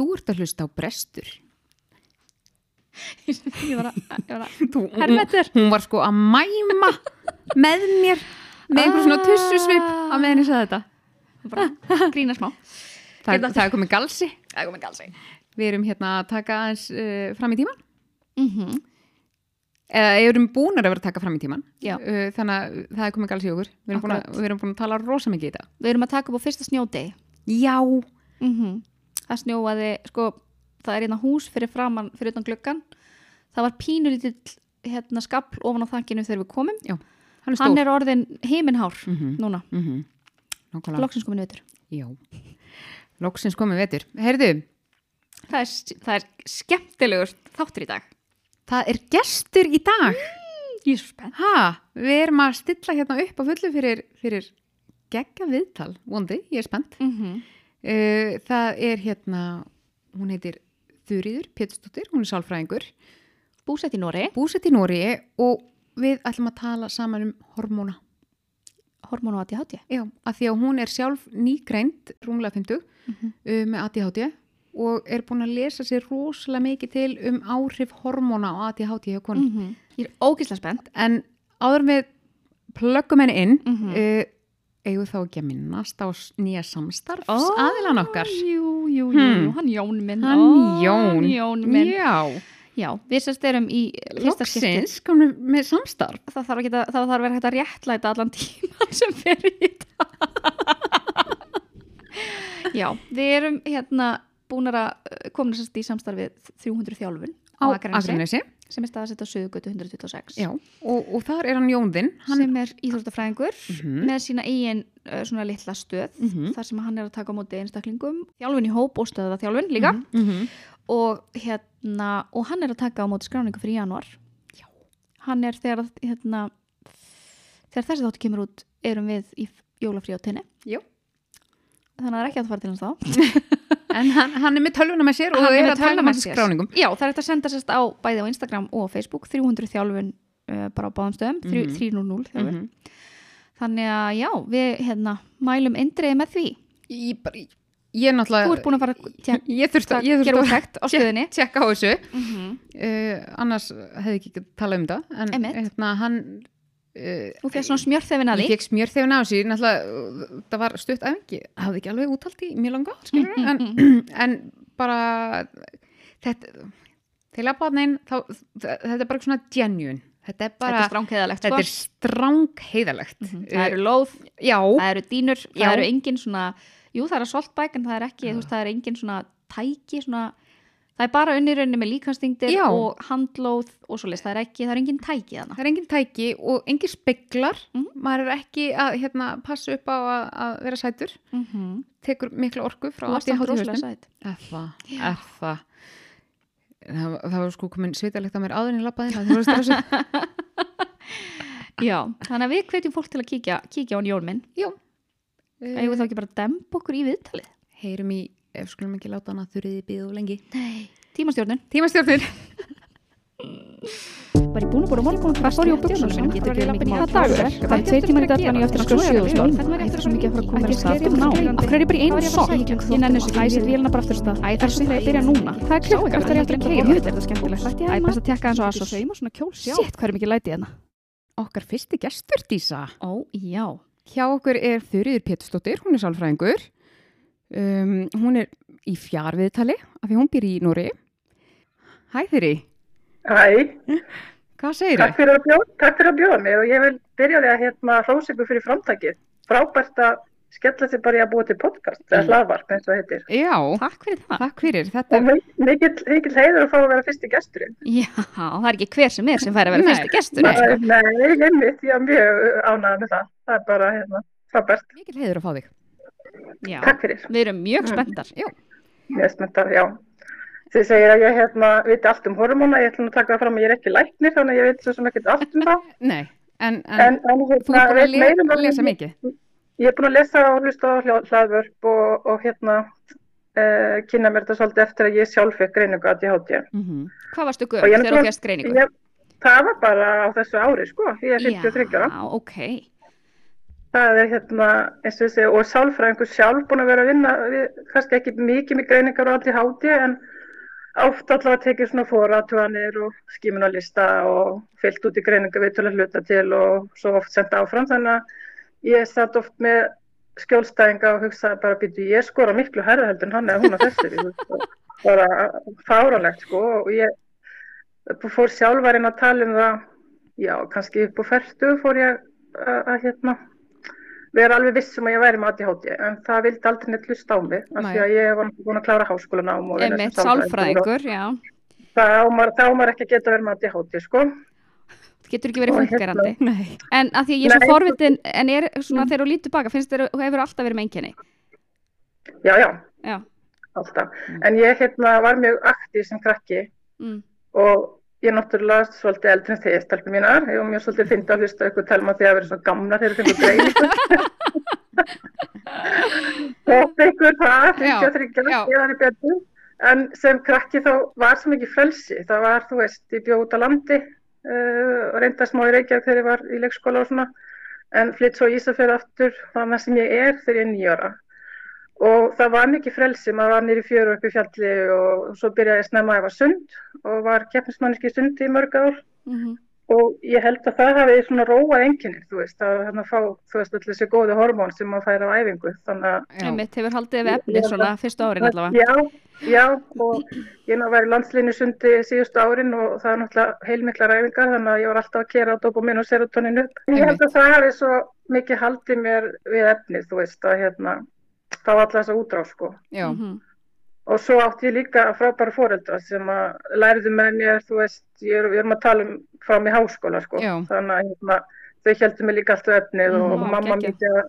Þú ert að hlusta á brestur. Ég var að, ég var að Þú, hún, Hermetur. hún var sko að mæma með mér með einhver svona tussusvip á meðan ég sagði þetta. bara grína smá Það, Hérna- það er komið galsi. Það er komið galsi Við erum hérna að taka aðeins uh, fram í tíman. mm Eða við erum búnar að vera að taka fram í tíman. Já. Uh, þannig að það er komið galsi í okkur. Við erum, búin að, Akkurat. við erum búin að tala rosa mikið í þetta. Við erum að taka upp á fyrsta snjódegi Já. mm Það snjóaði, sko það er hérna hús fyrir framann, fyrir utan gluggan það var pínulítill hérna skapl ofan á þakkinu þegar við komum Já. Hann er hann er orðin himinhár Mhm. núna, Mm -hmm. Loksins komin veitur. Loksins komið vetur. Heyrðu, það er, það er skemmtilegur þáttur í dag það er gestur í dag. Ég er svo spennt Ha, við erum að stilla hérna upp á fullu fyrir, fyrir geggja viðtal, vondi, ég er spennt. mm -hmm. Uh, það er hérna, hún heitir Þuríður Pétursdóttir, hún er sálfræðingur, Búsett í Nóri, búsett í Nóri og við ætlum að tala saman um hormóna. hormón og ADHD Já, að því að hún er sjálf nýgreind, rúmlega 50, Mhm. uh, með ADHD og er búin að lesa sér rosalega mikið til um áhrif hormóna á ADHD hjá konum. -hmm. Ég er ógislega spennt En áður við plöggum henni inn, Mhm. uh, eigum þá ekki að minnast á nýja samstarfs aðilan okkar. Jú, jú, jú, Hmm. hann Jón minn Hann Ó, Jón. Jón minn Já, Já, við sérst erum í loksins komum við með samstarf. það þarf, að, það þarf vera hægt að réttlæta allan tíman sem fer í þetta Já, við erum hérna búin að koma sérst í samstarfið 300 þjálfun á Akranesi sem er staðsett á Suðugötu 126 Já, og, og þar er hann Jónðinn. Hann, sem er íþróttafræðingur Mhm. með sína eigin uh, svona litla stöð Mhm. þar sem hann er að taka á móti einstaklingum þjálfun í hóp og stöða þjálfun líka mm -hmm. og hérna og hann er að taka á móti skráningu fyrir januar Já. hann er þegar hérna, þegar þessi þáttu kemur út erum við í jólafrí á tenni þannig að það er ekki að fara til hans þá En hann, hann er með tölvuna með sér og Hann er að tala með skráningum. já það er hægt að senda sérst á bæði á Instagram og Facebook 300 þjálfun uh, bara á báðum stöðum Mhm. 300 þjálfun Mhm. þannig að já við hérna mælum eindriði með því Ég, bara, ég náttúrulega... þú ert búin að fara að tjekka Ég þurfti að, ég gera þurfti að á stöðinni tjekka á þessu. mm -hmm. Uh, annars hefði ekki talað um það. En hérna, hann... Uh, þú fegst svona smjörþefin að Ég því. fekk smjörþefin á þessu, náttúrulega, það var stutt æfingi, hafði ekki alveg úttalt í mjög langa, skilur Mm, mm, en, en bara, þetta, til að báðin, þetta er bara svona genuine, þetta er bara, þetta er stráng heiðalegt. Mhm. það eru lóð Já, það eru dýnur, það eru engin svona jú það er að soltbæk en það er ekki, þú veist, það er engin svona tæki svona það er bara unnir rauninni með líkanstingdir og handlóð og svo leist, það er ekki, það er engin tæki þarna það er engin tæki og engin speklar, Mhm. maður er ekki að hérna, passa upp á að, að vera sætur, mm -hmm. tekur mikla orku frá það rosalega ADHD-hausnum. sætt Er það, það. Var sko komin svitalegt á mér áður en ég labbaði inn, það var stressið. já, þannig að við hvetjum fólk til að kíkja kíkja á hann Jón minn, Já. eigum við þá ekki bara að dempa okkur í viðtalið heyrum í, ef skulum ekki láta hana þurriði býðu lengi. Nei. tímastjórnun Tímastjórnir. Var ég búin að búin að morgun ég á buksuna mín? Getur ekki mikið Hvað dagur er? Það er tveir tímar í dættan og ég eftir að skoða sjöðustól það er svo mikið að fara að koma að stað hverju er ég bara í einu sokk? Ég nenni þessu ekki Æ, set vélina bara aftur af stað Æ, það er svo að byrja núna Hvað er klukka? Hvað er ég eftir að keira? Þetta er það skemmtilegt Æ, best að tekka eins og asos Sitt, hvað er mikið lætið hérna? Okkar fyrsti gestur, Dísa. ó, já, Hjá okkur er Þurriður Pétursdóttir, hún er sálfræðingur. Um, hún er í fjarviðtali, af því hún býr í Nóri. Hæ Þurri, Hæ, hvað segir takk fyrir að bjóða, takk fyrir að bjóða mig og ég vil byrja því að hérna hrósa ykkur fyrir framtakið. Frábært að skella sér bara í að búa til podcast, eða Mm. hlaðvarp eins og heitir. Já, takk fyrir það takk fyrir. Þetta Og mi- mikill, mikill heiður að fá að vera fyrsti gesturinn. já, það er ekki hver sem er sem fær að vera fyrsti gestur Nei. sko. Nei, einmitt, ég er mjög ánægð með það. Það er bara hérna, frábært. mikil heiður að fá þig. Já, Takk fyrir. við erum mjög Mm. spenntar Mjög spenntar, já. Þið segir að ég hérna viti allt um hormóna, ég ætlum að taka það fram að ég er ekki læknir, þannig að ég veit svo sem ekkert allt um það. Nei, en, en, En, en þú hérna, er búin að veit le um lesa mikið. Ég er búin að lesa og hlusta á hlaðvörp og, og hérna uh, kynna mér þetta svolítið eftir að ég sjálf fekk greiningu að ég hátti. Mm hvað varstu ég er þegar þú fjast greiningu Ég, það var bara á þessu ári, sko. Ég er 53 ára. já, ok það er hérna, eins og þessi, og sálfræðingur sjálf búin að vera að vinna, við, kannski ekki mikið með greiningar og allt í háti, en oft allavega tekið svona fóratúanir og skimunarlista og fyllt út í greiningar við að hluta til og svo oft senda áfram, þannig að ég satt oft með skjólstæðinga og hugsaði bara býtu ég skora miklu herra heldur en hann eða hún á þessu bara fáralegt sko og ég fór sjálfarinn að tala um það já kannski upp á færtu fór ég að hérna vera alveg vissum að ég væri með ADHD en það vildi aldrei neitt hlusta á mig af því að ég var búin að klára háskólanám og Einmitt, sálfræðingur, já. Þá maður ekki geta verið með ADHD sko. Getur ekki verið Og hérna- en að því að ég er svo Nei. forvitin en er svona þegar þú lítur baka finnst þér þú hefur alltaf verið með einkenni? Já já, já, alltaf. En ég hérna var mjög aktív sem krakki mm. og ég náttúrulega svolítið eldri en þegar stelpur mínar. Ég var mjög svolítið fyndi að hlusta ykkur telma því að vera svo gamlar þegar þeir fengur greið þótt ykkur það, 53 já. ég var í betur. En sem krakki þá var svo mikið frelsi. Það var, þú veist, ég bjóð út á landi uh, og reynda smá í Reykjavík þegar ég var í leikskóla og svona. En flytt svo í Ísafjörð aftur þannig sem ég er þegar ég er nýjára og það var mikið frelsi, maður var nýri fjöru upp í fjalli og svo byrjaði ég snemma að ég var sund og var keppnismanniski í sundi í mörg ár. Mm og ég held að það hafi svona róað enginni, þú veist, að hérna fá, þú veist, allir þessi góði hormón sem maður fær á æfingu, þannig að Já. einmitt hefur haldið við efni svona fyrstu árin allavega. Já, já, og ég ná verið landslínu sundi síðustu árin og það er náttúrulega heilmiklar æfingar, þannig að ég var alltaf að kera á dopamin og serotonin upp. Ég held að það að fá alla þessa útráð, sko. Já. Mhm. Og svo átti ég líka frábæra foreldra sem að læriðu með mér, þú veist, ég er, við erum að tala um frá mig háskóla, sko. Já. Þannig að hérna, þau heldur mig líka alltaf efnið og, Mhm, og mamma geggjað. mikið að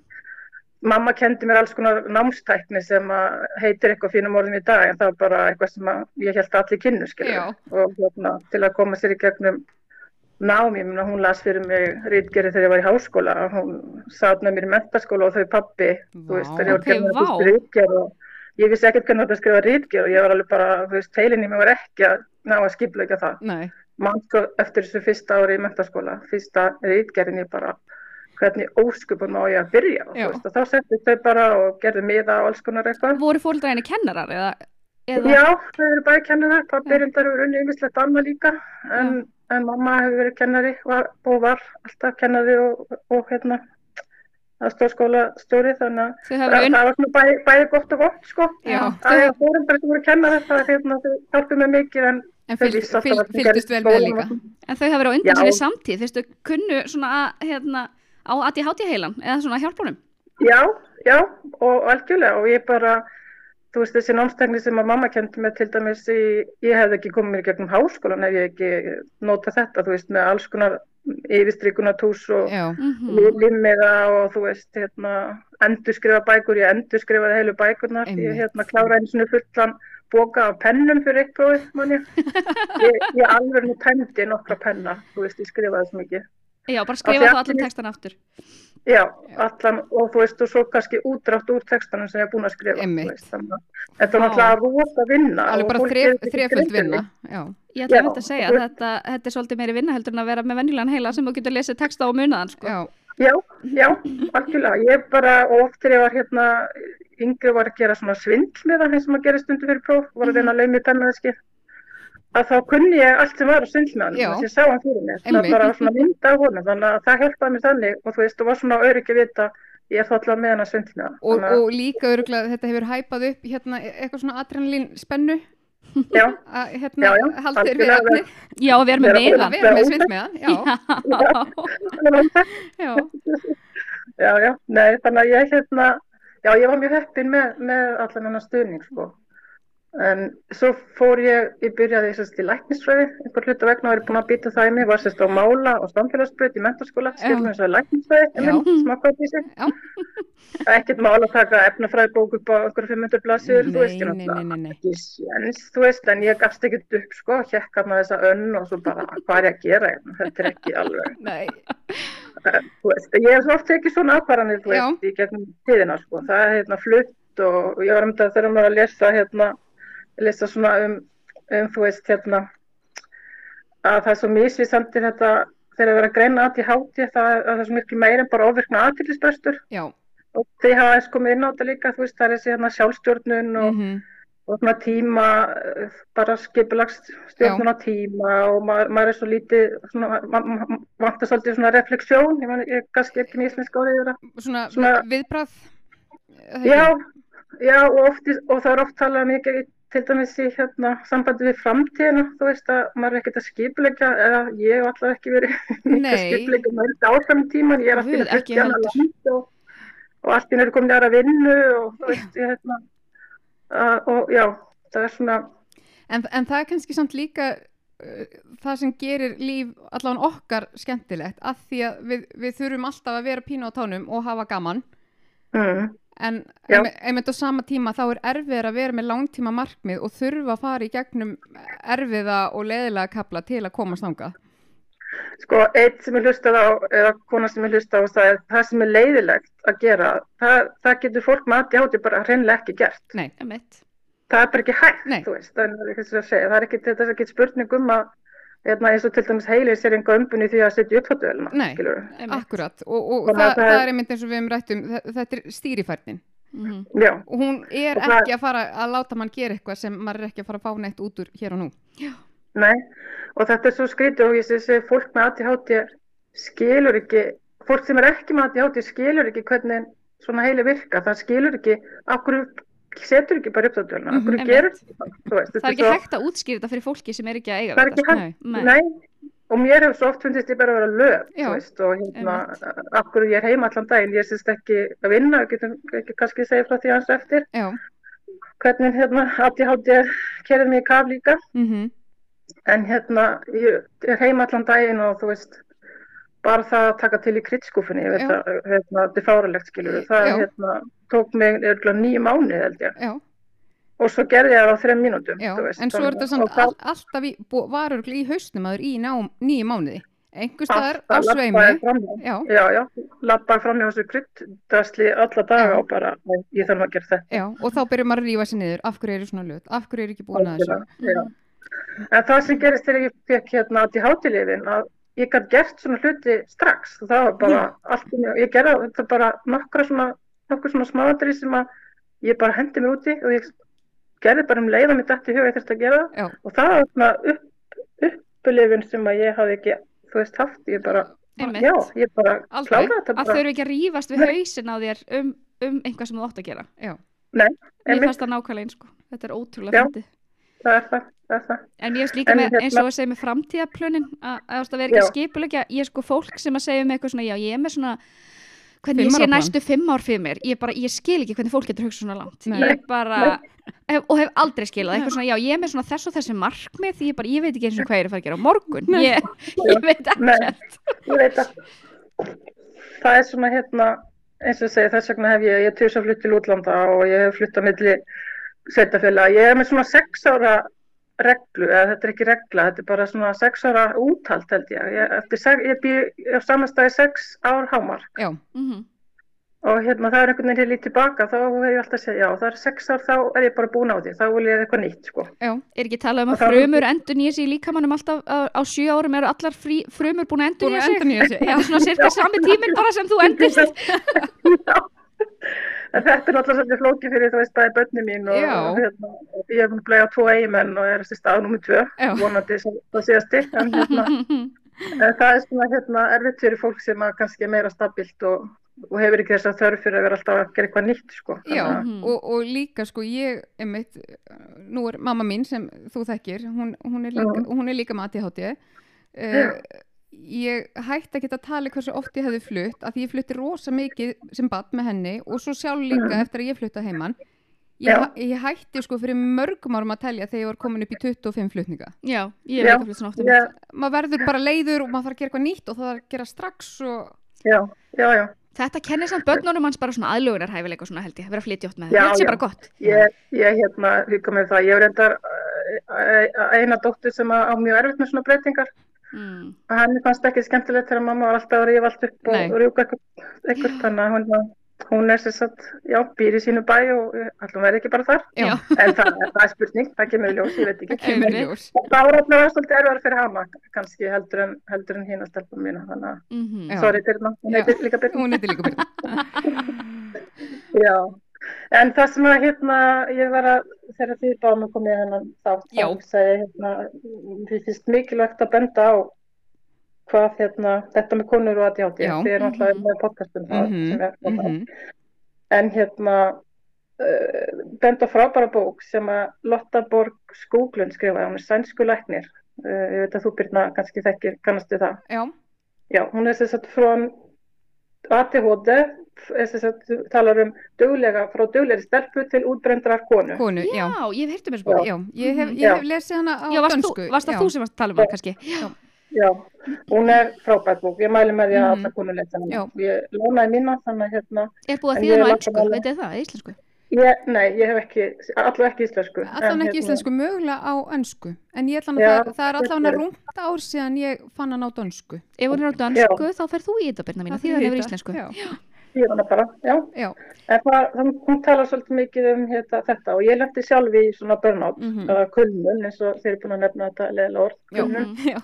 Mamma kendi mér alls konar námstækni sem að heitir eitthvað fínum orðin í dag en það var bara eitthvað sem að ég held að allir kynnu og hérna, til að koma sér í gegnum nám, ég meina hún las fyrir mig rítgerði þegar ég var í háskóla hún satt með mér í mentaskóla og þau pappi þú veist, Vá. þegar ég var að vá. fyrstu rítgerð og ég vissi ekkert hvernig þetta skrifa rítgerð og ég var alveg bara, þú veist, heilin í mig var ekki að ná að skipla það Nei. mann sko eftir þessu fyrsta ári í mentaskóla, fyrsta rítgerðin ég bara hvernig óskupun má ég að byrja Já. veist, og þá settist þau bara og gerðu miða og alls konar eitthvað voru kennarar eða, eða Já, þau eru bæði kennarar, pappi reyndar hefur unni ymmislegt annað líka en, en mamma hefur verið kennari var, og var alltaf kennari og, og hérna aðstofskóla stóri þannig að það, var svona bæði, bæði gott og gott sko Já. Það er fórundar sem voru kennari það hérna, þau hjálpum mig mikið en En þau fylg, fylg, vel með líka. en þau hafa verið á undan sér í samtíð fyrstu kunnu svona að, hérna á að ég háti heilan eða svona hjálpunum Já, já, og algjörlega og ég bara, þú veist þessi námstekni sem að mamma kendi mig til dæmis í, ég hefði ekki komið mér í gegnum háskólan ef ég ekki nota þetta, þú veist, með alls konar yfirstrikunatús og mm limmiða og þú veist, hérna, endurskrifa bækur, ég endurskrifaði heilu bækurnar, ég Einmitt. hérna klára einu svona fullan boka af pennum fyrir eitt prófið, mann ég. Ég, ég alveg nú tæmdi nokkra penna, þú veist, ég skrifaði svo mikið. já, bara skrifa þá allan textan aftur Já, allan, og þú veist, og svo kannski útrátt úr textanum sem ég er búin að skrifa, veist, þannig að þetta var náttúrulega rosa vinna. Alveg og bara þreföld vinna. Já. ég ætla Já, að þetta segja að þetta, þetta er svolítið meiri vinna heldur en að vera með venjulegan heila sem þú getur lesið texta og munaðan sko. Já. Já, já, algjörlega. Ég bara, og oft þegar ég var hérna, yngri var að gera svona svindl með það eins og maður gerir stundu fyrir próf, var að reyna að laumi pennaðiski, að þá kunni ég allt sem var á hann, Já. þess að ég sá hann fyrir mér. Það var bara svona mynd af honum, þannig að það hjálpaði mér þannig og þú veist, og var svona öryggi að vita, ég er þá alltaf með hann að hann. Og, að- og líka öruglega þetta hefur hæpað upp hérna eitthvað svona adrenalín spennu Já, að hérna Já, já, haldir við efni já, að vera með meðan að vera með svind með hann. Já. Já. já, já, nei, þannig að ég hérna, já, ég var mjög heppin með, með allan hennar stuðning, sko. En svo fór ég, ég byrjaði sérst í læknisfræði, einhver hluta vegna var ég búin að býta það í mig, var sérst á mála og samfélagsbreyt í mentarskóla, skilum eins og læknisfræði, smakkaði því sig. Ekkert mál að taka efnafræði bók upp á einhverjum 500 blaðsir, þú veist, ég nei. ekki séns, þú veist, en ég gafst ekkert upp, sko, hjekka með þessa önn og svo bara, hvað er ég að gera? Þetta er ekki alveg, Nei. þú veist, ég hef oft tekið svona ákvarðanir, þú veist, í gegnum tíðina, sko, það er hérna flutt og ég var um þetta þegar maður að lesa, hérna, lesa svona um, um, þú veist, hérna, að það er svo misvísandi þetta þegar við erum að greina ADHD það, er- það er svo miklu meira en bara ofvirkna aðtillisbrestur já, og þið hafa eins komið inn á þetta líka, þú veist, það er þessi hérna sjálfstjórnun og, mhm, og svona tíma, bara skipulagsstjórnun á tíma og maður, maður er svo lítið, svona, ma- ma- ma- vantar svolítið svona refleksjón, ég, er kannski ekki með íslensk árið yfir það. svona, Svona- viðbrað það Já, já og, oft, og það er oft talað mikið til dæmis í hérna, sambandi við framtíðina, þú veist að maður er ekkert að skipulegja, eða ég hef allavega ekki verið að Nei. skipulegja mörg áfram í tíman, ég er alltaf að flytja hana land og, og allt í einu er komin aðra vinnu og þú veist, ég hérna, uh, og já, það er svona, En, en það er kannski samt líka uh, það sem gerir líf allavega okkar skemmtilegt að því að við, við þurfum alltaf að vera pínu á tánum og hafa gaman. Mm, en Já. einmitt á sama tíma þá er erfiðar að vera með langtíma markmið og þurfa að fara í gegnum erfiða og leðilega kapla til að komast þangað. sko, eitt sem ég hlustaði á, eða kona sem ég hlustaði á, það er það sem er leiðilegt að gera, það, það getur fólk með ADHD bara hreinlega ekki gert. Nei, Einmitt. það er bara ekki hægt, Nei. þú veist, það er ekki að segja, það er ekki, þetta er ekki spurning um að, eins og til dæmis heilið sér enga umbunni því að setja upp fóttuvelina, Nei. akkurat. Og, og það, að það það er- einmitt eins og við hefum rætt um þe- þetta er stýrifærnin. Mhm. Já, og hún er Og það- ekki að fara að láta mann gera eitthvað sem maður er ekki að fara að fá neitt út úr hér og nú. nei, og þetta er svo skrítið og ég sé, sé fólk með ADHD skilur ekki, fólk sem er ekki með ADHD skilur ekki hvernig svona heili virka, það skilur ekki, okkur setur ekki bara upp þáttuvelina, okkur Einmitt. gerur þú veist, Það er ekki hægt að útskýra þetta fyrir fólki sem er ekki að eiga Það er þetta. hægt. Nei. Nei, og mér hefur svo oft fundist ég bara að vera lög, Já. veist, og hérna, akkur ég er heima allan daginn, ég sést ekki að vinna, við getum ekki kannski segja frá því hans eftir, Já, hvernig hérna ADHD kerði mig í kaf líka, mhm, en hérna, ég er heima allan daginn og þú veist, bara það að taka til í að, hérna, þetta er fáralegt, skilur það, Já. hérna, tók mig nýju mánuð, held ég, já, og svo gerði ég það á þrem mínútum, veist. en svo er þetta samt það- all, alltaf í, bú- var örugglega í hausnum aður í nýju mánuði. Einhver staðar á sveimi, já, Já, já, lappar fram hjá þessu krydddrasli alla daga Já. og bara, "Nei, ég þarf að gera þetta. já, og þá byrjum maður að rífa sér niður, af hverju eru svona löt, af hverju eru ekki búin að þessu. En það sem gerist þegar ég fekk hérna til hátilifin að ég gætt gert svona hluti strax það var bara allt í ég gerði þetta bara nokkra svona, nokkur svona smáadri sem að ég bara hendi mig úti og ég gerði bara um leiða mitt eftir huga ég þurfti að gera það Já. og það var svona upp, uppulifin sem að ég hafði ekki, þú veist, haft, ég bara, Einmitt. já, ég bara klára þetta Að bara. þau eru ekki að rífast við hausin á þér um, um einhvað sem þú átt að gera. Já, Mér Einmitt. fannst það nákvæmlega eins sko. Þetta er ótrúlega Já. fyndið. Það er það, það er það. En ég veist líka En með, hérna- eins og að segja með framtíðaplönin að, að, að vera ekki að Já. skipulegja, ég er sko fólk sem að segja með eitthvað svona, já ég er með svona hvernig ég sé næstu fimm ár fyrir mér, ég bara, ég skil ekki hvernig fólk getur hugsað svona langt, bara hef, og hef aldrei skilað, svona, já ég er með þess og þessi markmið, ég bara, ég veit ekki eins og hvað ég er að fara að gera á morgun, ég, ég veit að það er svona hérna, eins og segi, þess vegna hef ég, ég tjóðs að flytta til útlanda og ég hef flyttað milli sveitafélag. Ég er með svona sex ára reglu, eða þetta er ekki regla, þetta er bara svona sex ára úthald held ég. Ég, eftir, sex- ég bý á samanstæði sex ár hámar já, Mhm. og hérna það er einhvern veginn hér lítið tilbaka, þá hef ég alltaf að segja, já það er sex ár, þá er ég bara búin á því, þá vil ég eitthvað nýtt sko. já, Er ekki talað um Og að það- frumur endur nýja sig í líkamannum alltaf á, á sjö árum eru allar frí, frumur búin að endur búin nýja að sig? sig. Já, svona cirka sami tíminn bara sem þú endist. Já. En þetta er náttúrulega svolítið flókið fyrir þú veist bæði börni mín og hérna, ég hef búin að blega tvo eigimenn og er þessi stað nummið tvö, vonandi það síðasti, en, hérna, það er svona hérna, erfitt fyrir fólk sem að kannski er meira stabilt og, og hefur ekki þess að þörf fyrir að vera alltaf að gera eitthvað nýtt sko. já, að- Mhm. og, og líka sko ég, einmitt, nú er mamma mín sem þú þekkir, hún, hún, er, líka, hún er líka með ADHD. Uh, ég hætti ekki að tala hversu oft ég hefði flutt, að því ég flutti rosa mikið sem bad með henni og svo sjálf líka eftir að ég flutta heimann. Ég, ég hætti sko fyrir mörgum árum að telja þegar ég var komin upp í 25 flutninga. Já, ég Já, veit að svona áttum. ég, Maður verður bara leiður og maður þarf að gera eitthvað nýtt og það þarf að gera strax og já, já, já. Þetta kennir samt börnunum hans bara svona aðlugunarhæfileika svona held ég, vera að flytja ótt með það. Þetta sé bara gott. Ég, ég hérna, hugga með það, ég hef reyndar uh, eina dóttur sem á mjög erfitt með svona breytingar Mm. og henni fannst ekki skemmtilegt þegar mamma var alltaf að rífa allt upp og Nei. rjúka eitthvað, eitthvað þannig að hún hún er sem sagt, já, býr í sínu bæ og allum verði ekki bara þar. Já. En það, það er spurning, það kemur í ljós, ég veit ekki. Það. Og það var alltaf svolítið erfar fyrir hana, kannski heldur en, heldur en hína stelpum mína, þannig að, Mhm. Já. sorry Birna, hún Já. heitir líka Birna. Hún heitir líka Birna. Já, en það sem að hérna, ég var að, þegar þið báðum að koma í hennan þátt, þá segi hérna, því finnst mikilvægt að benda á hvað hérna, þetta með konur og ADHD, Já. þið erum alltaf Mhm. með podcastum það Mhm, sem er frábært. mhm. En hérna, uh, benda frábæra bók sem að Lotta Borg Skúglund skrifaði, hún er sænsku læknir, uh, ég veit að þú Birna kannski þekkir, kannastu það. Já, Já, hún er sagt frá er sagt, talar um duglega, frá duglegri stelpu til útbrendrar konu. konu, já. Já, ég hef heyrt um þessu bók. Já, ég hef, ég Já. hef lesið hana á Já, varst dönsku. þú, varst það já. þú sem varst að tala um það kannski? Já, hún er frábært bók, ég mæli með því að Mhm. alla konur lesa hana. Já. Ég lónaði mína, þannig að hérna, Er búið að ég nú er ennsku, láta veit þið það, íslensku? ég, nei, ég hef ekki, allavega ekki íslensku. En ekki hérna- íslensku, mögulega á önsku. En ég ætla hann Já, að það, það er allan að þetta er- rúmt ár síðan ég fann hann á dönsku. Ef hún er á dönsku, þá fer þú í þetta, Birna mína, því það hefur íslensku. Já, Ég hana bara, já. já. En það, það, hún talar svolítið mikið um hérna, þetta og ég lendi sjálf í svona burnout, Mhm. eða kulnun, eins og þeir eru búin að nefna þetta leðilega orð, Já. kulnun. Já.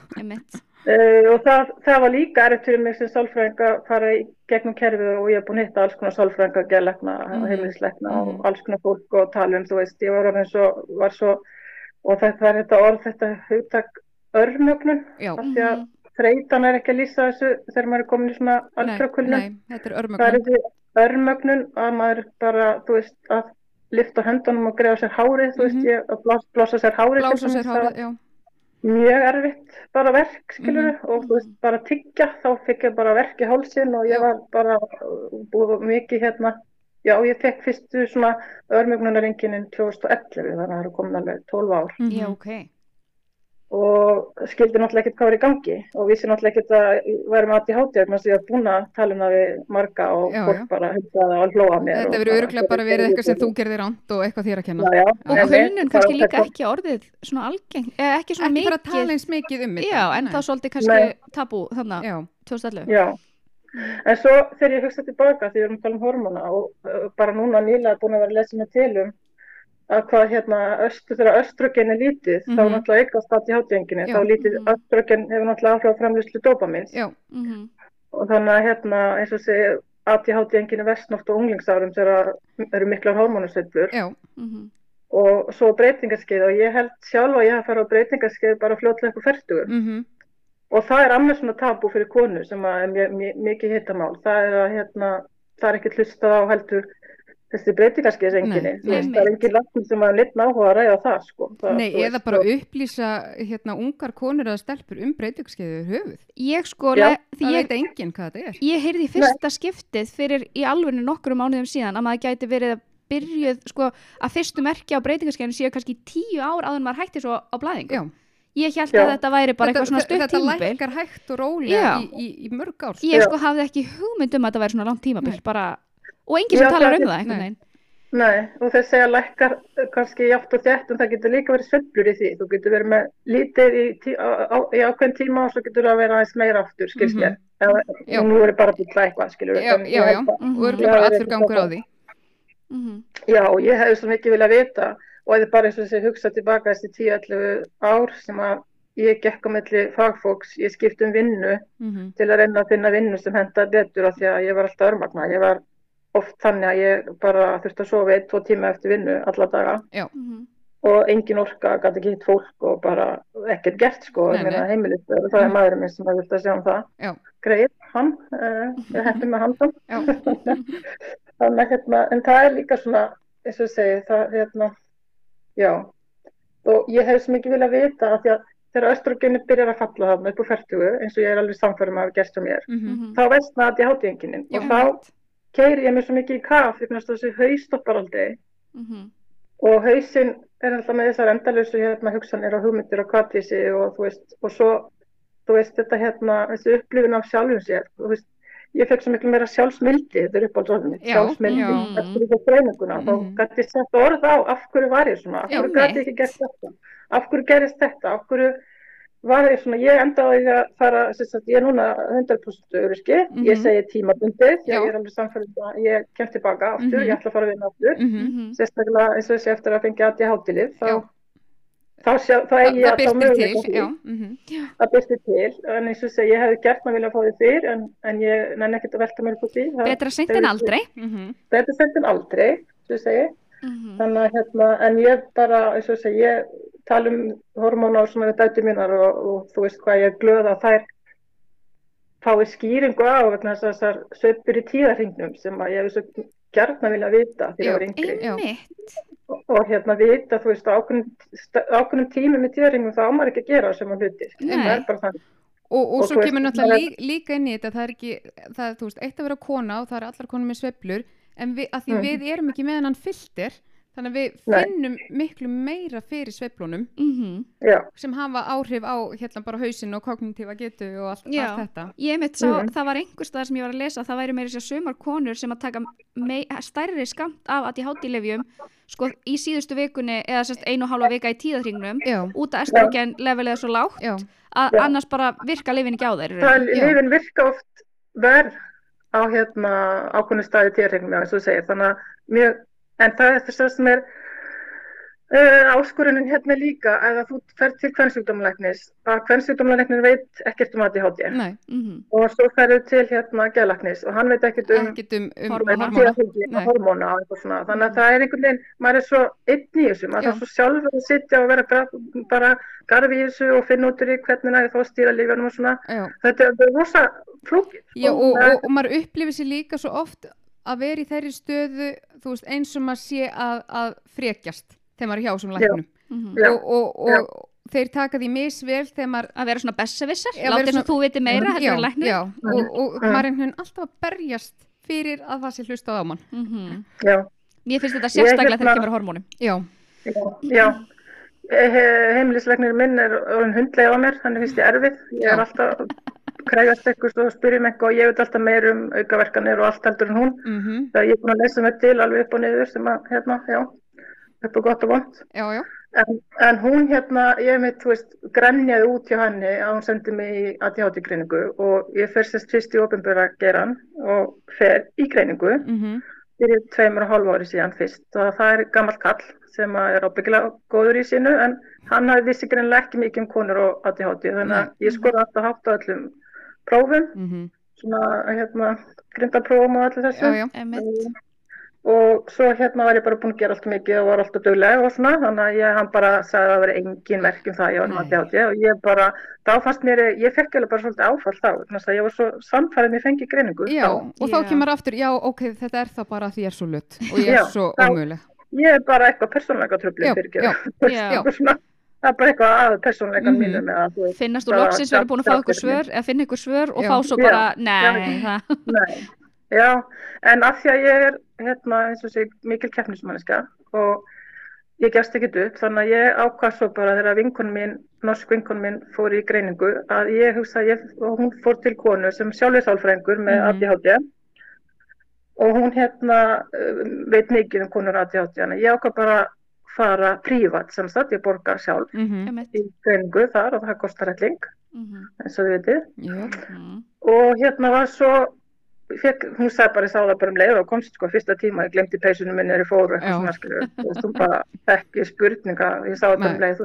Uh, og það, það var líka erfitt fyrir mig sem sálfræðing að fara í gegnum kerfið og ég hef búin að hitta alls konar sálfræðinga, Mhm. heimilislegna Mhm. og alls konar fólk og tala um, þú veist, ég var orðin svo, var svo, og þetta er þetta orð, þetta hugtak örmögnun, Já, af því að Mhm. Þreytan er ekki að lýsa þessu þegar maður er komin í svona er Það er þessi örmögnun að maður bara, þú veist, að lyfta höndunum og greiða sér hárið, þú veist, Mhm. ég, að blás, blása sér hárið. Blása sér hárið, já. mjög erfitt bara verk skilur Mhm. og þú veist bara tyggja þá fikk ég bara verk í hálsin og ég Já. var bara búið mikið hérna já ég fekk fyrstu svona örmögnunaringinin 2011 þannig að það eru komin alveg 12 ár Mhm. Já, ok. Og skildi náttúrulega ekkert hvað var í gangi og vissi náttúrulega ekkert að væri með ADHD þannig að ég var búin að tala um það við marga og Já, fólk já. bara hundaði og hlóða mér Þetta og verður öruglega bara verið eitthvað sem þú gerðir ránt og eitthvað þér að kenna. já, já, Og kulnun kannski líka þetta- ekki orðið svona algeng, eða ekki svona Ekki fara að tala mikið. eins mikið um þetta. Já, en Nei. þá svolítið kannski Nei. tabú þannig Já, 2011. Já, en svo þegar ég hugsa tilbaka því við erum að tala um hormóna og bara núna nýlega búin að vera að lesa mig til um að hvað hérna östru, þegar östrogen er lítið þá Mhm. náttúrulega eitthvað hátíðinginni Já. þá lítið Mhm. östrogen hefur náttúrulega áhrif á framlýslu dopamins já, Mhm. og þannig að hérna eins og segi ADHD-enginni vestnátt og unglingsárum þegar eru miklar hormónusveiflur já, Mhm. og svo breytingarskeið og ég held sjálf að ég hafa farið á breytingarskeið bara fljótlega upp á fertugur mhm, og það er annars svona tabú fyrir konu sem að er mikið hittamál það er að hérna, það er ekki hlustað á heldur þessi breytingarskeiðsenginni Nei, það er engin læknir sem að litna áhuga að ræða það sko það, Nei, eða veist, bara og- upplýsa hérna ungar konur eða stelpur um breytingskeiðu höfuð. Ég sko, Já. því Það ég, veit enginn hvað þetta er. ég heyrði í fyrsta skiptið fyrir í alveg nokkrum mánuðum síðan að maður gæti verið að byrjuð, sko, að fyrstu merki á breytingarskeiðinu séu kannski tíu ár áður en maður hætti svo á blæðingu. Já, Ég held Já. að þetta væri bara eitthvað svona stutt þetta tímabil. lækkar hægt og rólega Já. í, í, í mörg ár. sko. Ég Já. sko hafði ekki hugmynd um að þetta væri svona langt tímabil, Nei. bara, og enginn sem talar það um er- það einhvern veginn. Nei, og þeir segja lækkar kannski játt og þétt en það getur líka verið sveiflur í því þú getur verið með lítið í, tí, á, á, í ákveðin tíma og svo getur það að vera aðeins meira aftur skilst Mhm. mér eða Já. nú er bara búin eitthvað skilur Já, já, já, og örgulega Já, bara ég allur gangur á það. því. Mhm. Já, og ég hefði svo mikið viljað vita og eða bara eins og þessi hugsa tilbaka þessi 10-11 ár sem að ég gekk á milli fagfólks, ég skipt um vinnu Mhm, til að reyna að finna vinnu sem henda betur af því að ég var alltaf örmagna. Ég var oft þannig að ég bara þurfti að sofa eitt, tvo tíma eftir vinnu alla daga Mhm. og engin orka, gæti ekki hitt fólk og bara ekkert gert sko, Nei, ég meina nei. heimilistöður og það er Mhm. maðurinn minn sem að vilja sjá um það. Já. Greið, hann, uh, ég hætti með hann. Já. Þannig að hérna, en það er líka svona, eins og segi, það hérna, já, og ég hef svo mikið viljað vita að því að þegar östrogeni byrjar að falla þarna upp á færtugu, eins og ég er alveg samfærum að hafa gerst hjá mér, mhm. Mhm. þá veistna að ég háti enginin Já, og þá keiri ég mér svo mikið í kaf, ég finnst þessi haus stoppar aldrei. Mhm. og hausinn er alltaf með þessar endalösu hérna hugsanir og hugmyndir og kvartísi og þú veist, og svo þú veist, þetta hérna, þessi upplifin af sjálfum sér, veist, ég fekk svo miklu meira sjálfsmildi, þetta er sjálfsmildi, já. eftir þessu greininguna, þá Mhm. gæti ég sett orð á af hverju var ég svona, af hverju gæti ég ekki gert þetta, af hverju gerist þetta, af hverju var ég svona, ég endaði að fara, sagt, ég er núna 100% öryrski, mm -hmm. ég segi tímabundið, ég er alveg samfélagið að ég kem tilbaka aftur, mm -hmm. ég ætla að fara að vinna aftur, mm -hmm. sérstaklega eins og þessi eftir að fengja aðið hátilið, þá, þá, þá er ég að þá möguleika því, það byrsti til, en eins og þessi, ég hefði gert maður vilja að fá því fyrr, en, en ég nenni ekkert að velta mér upp á því. Betra sent en aldrei. Betra sent en aldrei, svo segi, þannig að hérna, en ég bara, eins og þessi, ég tala um hormóna og svona við dæti mínar og, og þú veist hvað ég er glöð að þær fái skýringu á þessar söpur í tíðarhingnum sem að ég hef svo gertna vilja vita þegar ég var yngri. og, og hérna vita þú veist ákveðnum tími með tíðarhingnum þá ámar ekki að gera sem að hluti Og, og, svo kemur náttúrulega líka, líka inn í þetta það er ekki, það þú veist, eitt að vera kona og það er allar konum með sveplur en við, að því mm. við erum ekki með hann fylltir Þannig að við finnum Nei. miklu meira fyrir sveiflunum mm -hmm. sem hafa áhrif á hérna bara hausin og kognitífa getu og allt, allt þetta. Ég mitt sá, mm. það var einhvers staðar sem ég var að lesa, það væri meira sér sömar konur sem að taka stærri skamt af að í hátilefjum sko í síðustu vikunni eða sérst einu og hálfa vika í tíðarhingnum út af estrogen level eða svo lágt Já. að Já. annars bara virka lifin ekki á þeir. Það lifin virka oft verð á hérna ákveðinu staði tíðarhingnum eins og segir þannig að mjög En það er þess að sem er uh, áskorunin hérna líka að þú fer til kvennsjúkdómalæknis að kvennsjúkdómalæknin veit ekkert um ADHD mm -hmm. og svo ferur til hérna geðlæknis og hann veit ekkert um, um, um hormóna, hormóna. Þannig að það er einhvern veginn, maður er svo einn í þessu, maður er svo sjálfur að sitja og vera bara garfi í þessu og finna út úr í hvernig það er þá stýra lífanum og svona, Já. þetta er rosa flókið. Já og, og, og maður upplifir sér líka svo oft að vera í þeirri stöðu veist, eins og maður sé að, að frekjast þegar maður er hjá sem læknum. Mm -hmm. og, og, og þeir taka því misvel þegar maður að vera svona bestsevissar láta þess að þú viti meira já, já, og, og maður er einhvern alltaf að berjast fyrir að það sé hlusta á mann. Mm -hmm. Mér finnst þetta sérstaklega þegar það kemur hormónum. Já, já. Heimilisleiknir minn er hundlega á mér, þannig finnst ég erfið. Ég er alltaf krægast eitthvað og spyrjum eitthvað og ég veit alltaf meir um aukaverkanir og allt heldur en hún. Mm -hmm. það ég er búin að lesa mig til alveg upp og niður sem að hérna, já, upp og gott og vond en, en hún hérna, ég veit, þú veist grænjaði út hjá henni að hún sendi mig í ADHD greiningu og ég fer sérst fyrst í ofinbjörða geran og fer í greiningu mm -hmm. fyrir tveimur og hálf ári síðan fyrst. Og það er gammal kall sem er ábyggilega góður í sínu en hann hafi vissi greinlega ekki mikið um konur og ADHD þannig að ég skoði alltaf hátt á öllum prófum. Mm -hmm. svona hérna grindaprófum og allir þessu. Já, já. og svo hérna var ég bara búin að gera allt mikið og var alltaf dögleg og svona. Þannig að ég hann bara sagði að það veri engin merkjum það. Ég var náttúrulega átti og ég bara þá fannst mér, ég fekk alveg bara svolítið áfall þá þannig að ég var svo samfærið mér fengið greiningu. Já, þá. og þá kemur aftur, já ok, þetta er þá bara því ég er svo lutt og ég er svo ómöguleg. Ég er bara eitthvað persónleika tröflið fyrir ekki það er bara eitthvað að personleika mm. mínum eða, finnast þú loksins verið búin að fá ykkur svör eða finna ykkur svör og já. fá svo bara nei, já, nei já, en af því að ég er hérna, eins og sé, mikil keppnismanniska og ég gerst ekkit upp þannig að ég ákvað svo bara þegar vinkun mín, norsk vinkun mín fór í greiningu að ég hugsa að ég, hún fór til konu sem sjálfisálfrængur með mm. ADHD og hún hérna uh, veit mikið um konur ADHD ég ákvað bara fara prívat sem sagt, ég borgar sjálf mm -hmm. í greiningu þar og það kostar helling mm -hmm. eins og þið vitið mm -hmm. og hérna var svo fekk, hún sagði bara, ég sá það bara um leið og komst sko fyrsta tíma, ég glemti peysunum minni er í fóru eitthvað svona skilur þú bara ekki spurninga, ég sá það bara um leið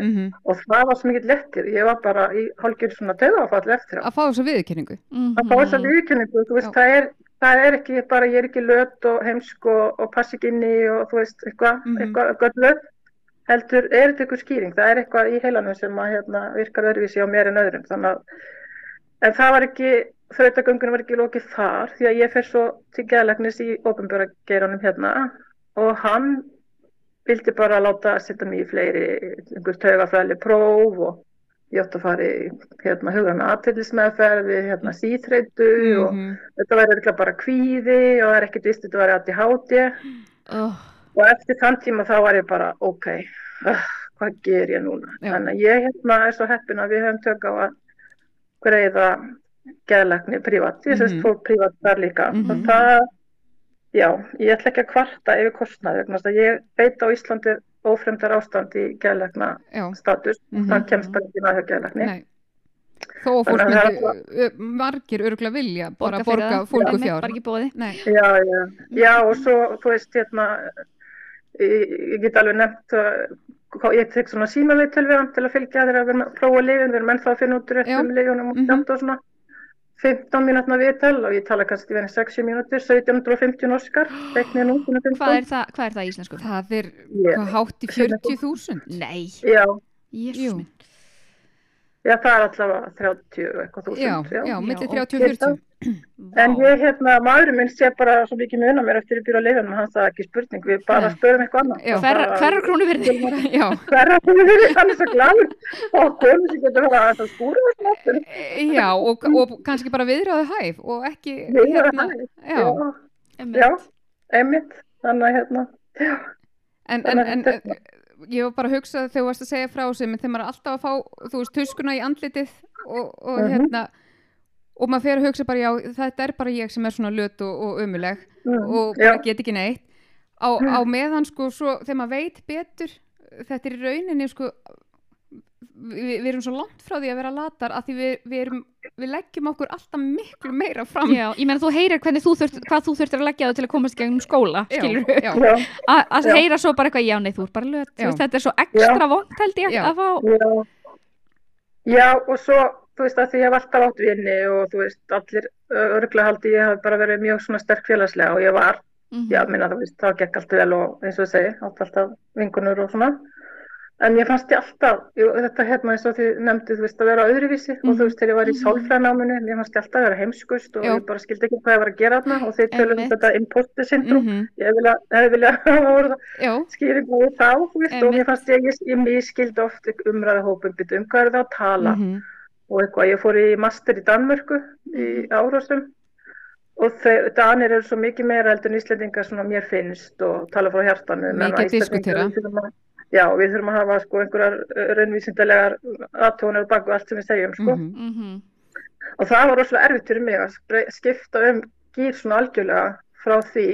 mhm. og það var svo mikið lettir ég var bara í hálfgjörð svona töðafall eftir að fá þess að viðkynningu að fá þess að viðkynningu, þú veist, Já. það er það er ekki bara, ég er ekki lött og heimsk og, og passi ekki inn í og þú veist, eitthvað, mm -hmm. eitthvað göllöð heldur, er þetta eitthvað skýring það er eitthvað í heilanum sem að hérna, virkar öðruvísi á mér en öðrum þannig að, en það var ekki þrautagöngunum var ekki lókið þar því að ég fer svo til gæðlegnis í ofinbjörgageiranum hérna og hann vildi bara láta setja mér í fleiri einhvers tögafræli próf og ég átti að fara í hérna, hugan aðtillismæðferði, hérna, mm. síþreitu mm -hmm. og mhm. þetta væri eitthvað bara kvíði og það er ekkert vist þetta væri aðti háti oh. og eftir þann tíma þá var ég bara ok, uh, hvað ger ég núna Já. þannig að ég hérna er svo heppin að við höfum tök á að greiða geðlegni privat, ég sést mm -hmm. fólk privat þar líka -hmm. og það Já, ég ætla ekki að kvarta yfir kostnaði, ég veit á Íslandi ófremdar ástand í gæðlegna status, mm -hmm. það kemst bara ekki með það gæðlegni. Nei. Þó að fólk myndi, margir öruglega vilja bara borga fólku fjár. Já, já, já og svo, þú veist, hérna, ég, ég get alveg nefnt að ég tek svona síma við til við til að fylgja þeirra að prófa lifin, við erum ennþá að finna út eftir um lifinum og stjátt og svona 15 mínútna viðtal og ég tala kannski verið 60 mínútur, 1750 norskar hvað er það, hvað er það íslensku? Það er yeah. hátt í 40.000 Nei, Jésús minn Já, það er allavega 30 eitthvað þúsund. Já, já, já millir 30 og 40. En ég, hérna, maðurinn minn sé bara svo mikið mjög unna mér eftir að byrja að lifa með hans, það er ekki spurning, við bara spörum eitthvað annað. Hverra krónu verði? Já. Hverra krónu verði, hann er svo gladur og konu sem getur að það skúra þess náttúr. Já, og, og kannski bara viðröðu hæf og ekki, viðröðu hérna, hæf. Já, já, emitt, þannig að hérna, já. En, en, en, ég var bara að hugsa þegar þú varst að segja frá sem þegar maður er alltaf að fá, þú veist, tuskuna í andlitið og, og mm -hmm. hérna og maður fyrir að hugsa bara, já, þetta er bara ég sem er svona löt og, og umuleg mm, og bara get ekki neitt. Á, á meðan sko, svo, þegar maður veit betur þetta er í rauninni sko við, við erum svo langt frá því að vera latar að því við, við, erum, við leggjum okkur alltaf miklu meira fram. Já, ég meina þú heyrir þú þurft, hvað þú þurftir að leggja það til að komast gegnum skóla skilur þú, að heyra svo bara eitthvað, já nei þú er bara löt þetta er svo ekstra vond held ég já. að fá já. já og svo þú veist að því ég hef alltaf átt vinni og þú veist allir örglega haldi ég hef bara verið mjög svona sterk félagslega og ég var Mm -hmm. já, minna þú veist, það gekk allt vel og eins og segi, átt alltaf vingunur og svona En ég fannst ég alltaf, jú, þetta hérna eins og þið nefndið, þú veist, að vera öðruvísi mm. og þú veist, þegar ég var í mhm. sálfræðnáminu, ég fannst ég alltaf að vera heimskust og Já. ég bara skildi ekki hvað ég var að gera þarna og þeir tölum um þetta imposter syndrom, mm -hmm. ég hefði viljað skýringu úr þá, og ég fannst ég, ég, ég miskildi oft um hópum byttu um hvað er það að tala mm -hmm. Og eitthvað, ég fór í master í Danmörku í árásum og þeir, Danir eru svo mikið meira heldur en Íslandingar sem mér finnst og tala frá hjartanu. Mikið diskutera já, við þurfum að hafa sko einhverjar raunvísindalegar aðtónir og baku allt sem við segjum sko. Mm -hmm. og það var rosalega erfitt fyrir mig að skipta um gýr svona algjörlega frá því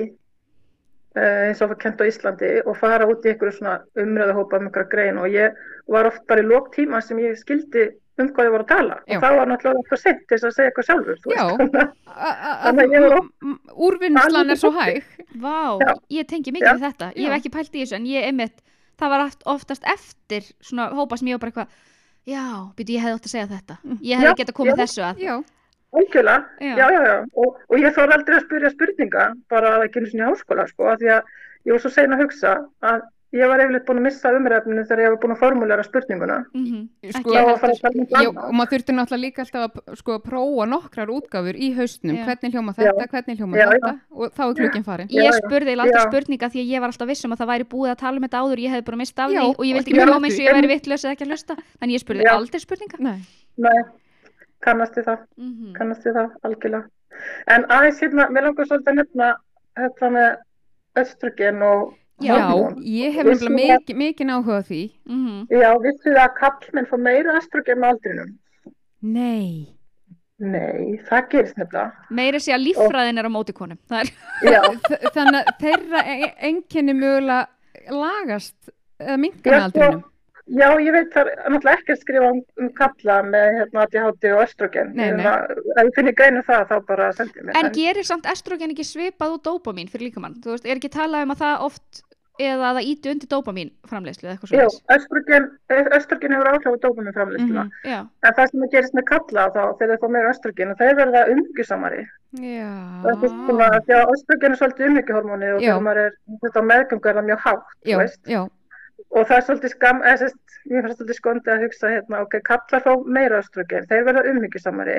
uh, eins og að kenta á Íslandi og fara út í einhverju svona umröðahópa um einhverja grein og ég var oft bara í lók tíma sem ég skildi um hvað ég voru að tala. Já. og það var náttúrulega eitthvað sent til að segja eitthvað sjálfur þannig að úrvinnslan er svo hæg. Vá, Já. ég tengi mikið með þetta. Ég hef ekki pælt í þessu en ég er mitt það var oftast eftir svona hópa sem ég var bara eitthvað já, býtu ég hefði ótt að segja þetta. Mm. ég hefði gett að koma þessu að. Já, já, já, já. Og, og ég þór aldrei að spyrja spurninga bara ekki og í háskóla sko, að því að ég var svo sein að hugsa að Ég var eflitt búin að missa umræfninu þegar ég var búin að formulera spurninguna. Mm -hmm. Sko, já, og maður þurfti náttúrulega líka alltaf að sko, prófa nokkrar útgáfur í haustnum. Já. Hvernig hljóma þetta, já. hvernig hljóma þetta og þá er klukkin farin. Ég spurði alltaf spurninga því að ég var alltaf vissum að það væri búið að tala um þetta áður. Ég hefði bara mistað af því og ég vildi ekki hljóma eins og ég væri vittlös eða ekki að hlusta. Þannig ég spurði aldrei spurninga. Nei, Nei. kannast þið það, mm -hmm. kannast þið það algjörlega. En aðeins hérna, mér langar svolítið að nefna þetta með östrogen og Já, ég hef nefnilega mikið, mikið áhuga á því. Mm -hmm. Já, vissu það að kallmenn fá meira östrogen með aldrinum? Nei. Nei, það gerist nefnilega. Meira sé að líffræðin er á mótikonum. Þannig að þeirra enginni mögulega lagast eða minka með aldrinum. Já, ég veit það er náttúrulega ekki að skrifa um, um kalla með hérna ADHD og östrogen. Nei, nei. Ef þú finnir greinu það þá bara sendið mér. En, en gerir samt östrogen ekki svipað úr dópamin fyrir líkamann? Þú veist, er ekki talað um að það oft eða að það íti undir dópamin framleyslu eða eitthvað svona? Östrogen, östrogen hefur áhrif á dópamin framleysluna. Mm -hmm, en það sem gerist með kalla þá þegar það fá meira östrogen og það er verið að umgjusamari. Er að því að östrogen er svolítið umgjuhormóni og þegar maður er, þetta meðgöngu er það mjög hátt, já, veist? Já, og það er svolítið skam, eða sérst, mér finnst svolítið skondi að hugsa hérna, ok, kallar fá meira östrogen, þeir verða ummyggjusamari,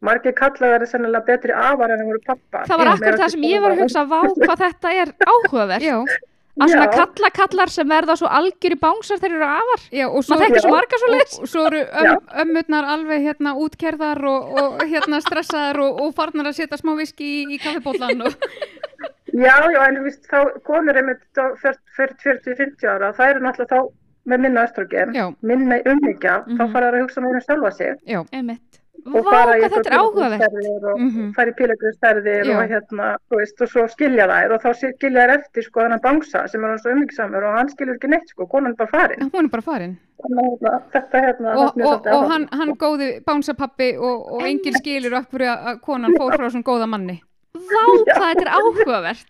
margir kallar verða sennilega betri afar en það voru pappa. Það var akkur það sem ég var að hugsa, vá hvað þetta er áhugavert. Að svona kalla kallar sem verða svo algjör í bánsar þegar þeir eru afar. Já, og svo, já, svo marga svo leiðs. Og svo eru öm, ömmurnar alveg hérna útkerðar og, og hérna stressaðar og, og farnar að setja smá viski í, í kaffibótlan og Já, já, en þú veist, þá konur er með 40-50 ára, það eru náttúrulega þá með minna östrogen, minna umhyggja, mm -hmm. þá mhm. fara það að hugsa með henni sjálfa sig. Já, emitt. Og Vá, fara í er pílagrinsferðir og Mhm. fara í pílagrinsferðir Já. og hérna, þú veist, og svo skilja þær og þá skilja þær eftir sko hann bangsa sem er hann svo umvíksamur og hann skilur ekki neitt sko, konan er bara farin hún er bara farin að hérna, þetta hérna og, og, og hann, hann góði bánsapappi og, og enginn skilur hverju að að konan fór frá svona góða manni Vá, hvað þetta er áhugavert.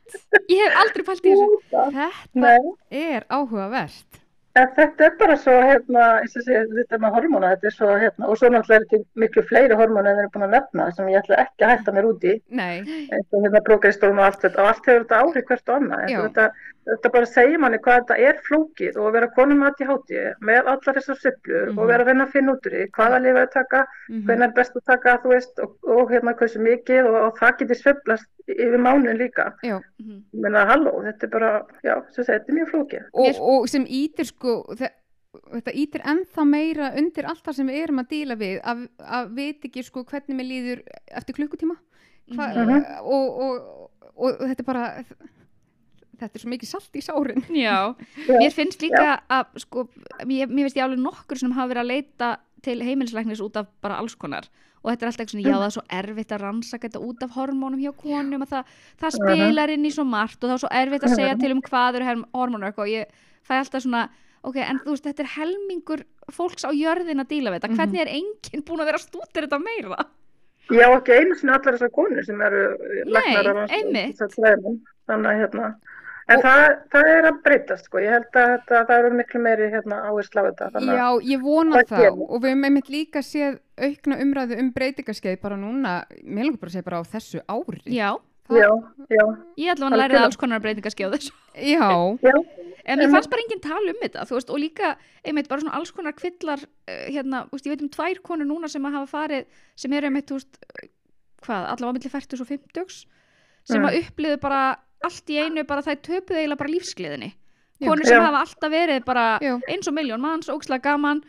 Ég hef aldrei pælt í þessu. þetta Nei, er áhugavert en þetta er bara svo hérna, sé, þetta er með hormóna þetta er svo hérna, og svo náttúrulega er þetta miklu fleiri hormóna en þeir eru búin að nefna sem ég ætla ekki að hætta mér út í nei, eins og hérna prógestrón og allt þetta og allt hefur þetta áhrif hvert og annað. En þetta, þetta bara segir manni hvað þetta er flókið og að vera konum að í hátíð með allar þessar syflur Mhm. og vera að reyna að finna út úr því hvaða lifa að taka, mhm, hvernig er best að taka þú veist og, og hérna hversu mikið og, og það getur sveiflast yfir mánuðin líka. Já. Mhm. meina halló, þetta er bara, já, og, og sko þe- þetta ítir ennþá meira undir allt það sem við erum að díla við að, að veit ekki sko hvernig mér líður eftir klukkutíma. Hva, Mhm. og, og, og þetta er bara þetta er svo mikið salt í sárin. Já, Já. mér finnst líka að sko, mér, mér finnst ég alveg nokkur sem hafa verið að leita til heimilisleiknis út af bara alls konar. Og þetta er alltaf eitthvað svona, já það er svo erfitt að rannsaka þetta út af hormónum hjá konum og það, það spilar inn í svo margt og það er svo erfitt að segja til um hvað eru hormónur og og ég fæ alltaf svona ok, en þú veist, þetta er helmingur fólks á jörðin að díla við þetta, Mhm. hvernig er enginn búin að vera að stútir þetta meira? Já, ekki einu sinni allar þessar konur sem eru lagnar af þessar þræðum. þannig að hérna en það, það er að breytast sko, ég held að þetta, það eru miklu meiri hérna áherslu á þetta að Já, ég vona Það það. og við hefum einmitt líka séð aukna umræðu um breytingaskeið bara núna, mér langar bara að segja bara á þessu ári. Já, já, já, ég ætla að læra alls konar breytingaskjóð þessu Já, já, En mér fannst bara enginn tala um þetta, þú veist, og líka, einmitt, bara svona alls konar kvillar, uh, hérna, þú veist, ég veit um tvær konur núna sem að hafa farið, sem eru einmitt, þú veist, hvað, allavega á milli 40 og 50, sem Mm. að uppliðu bara allt í einu, bara þær töpuðu eiginlega bara lífsgleðinni. Já. Konur sem Já. hafa alltaf verið bara Já. eins og miljón manns, ógislega gaman,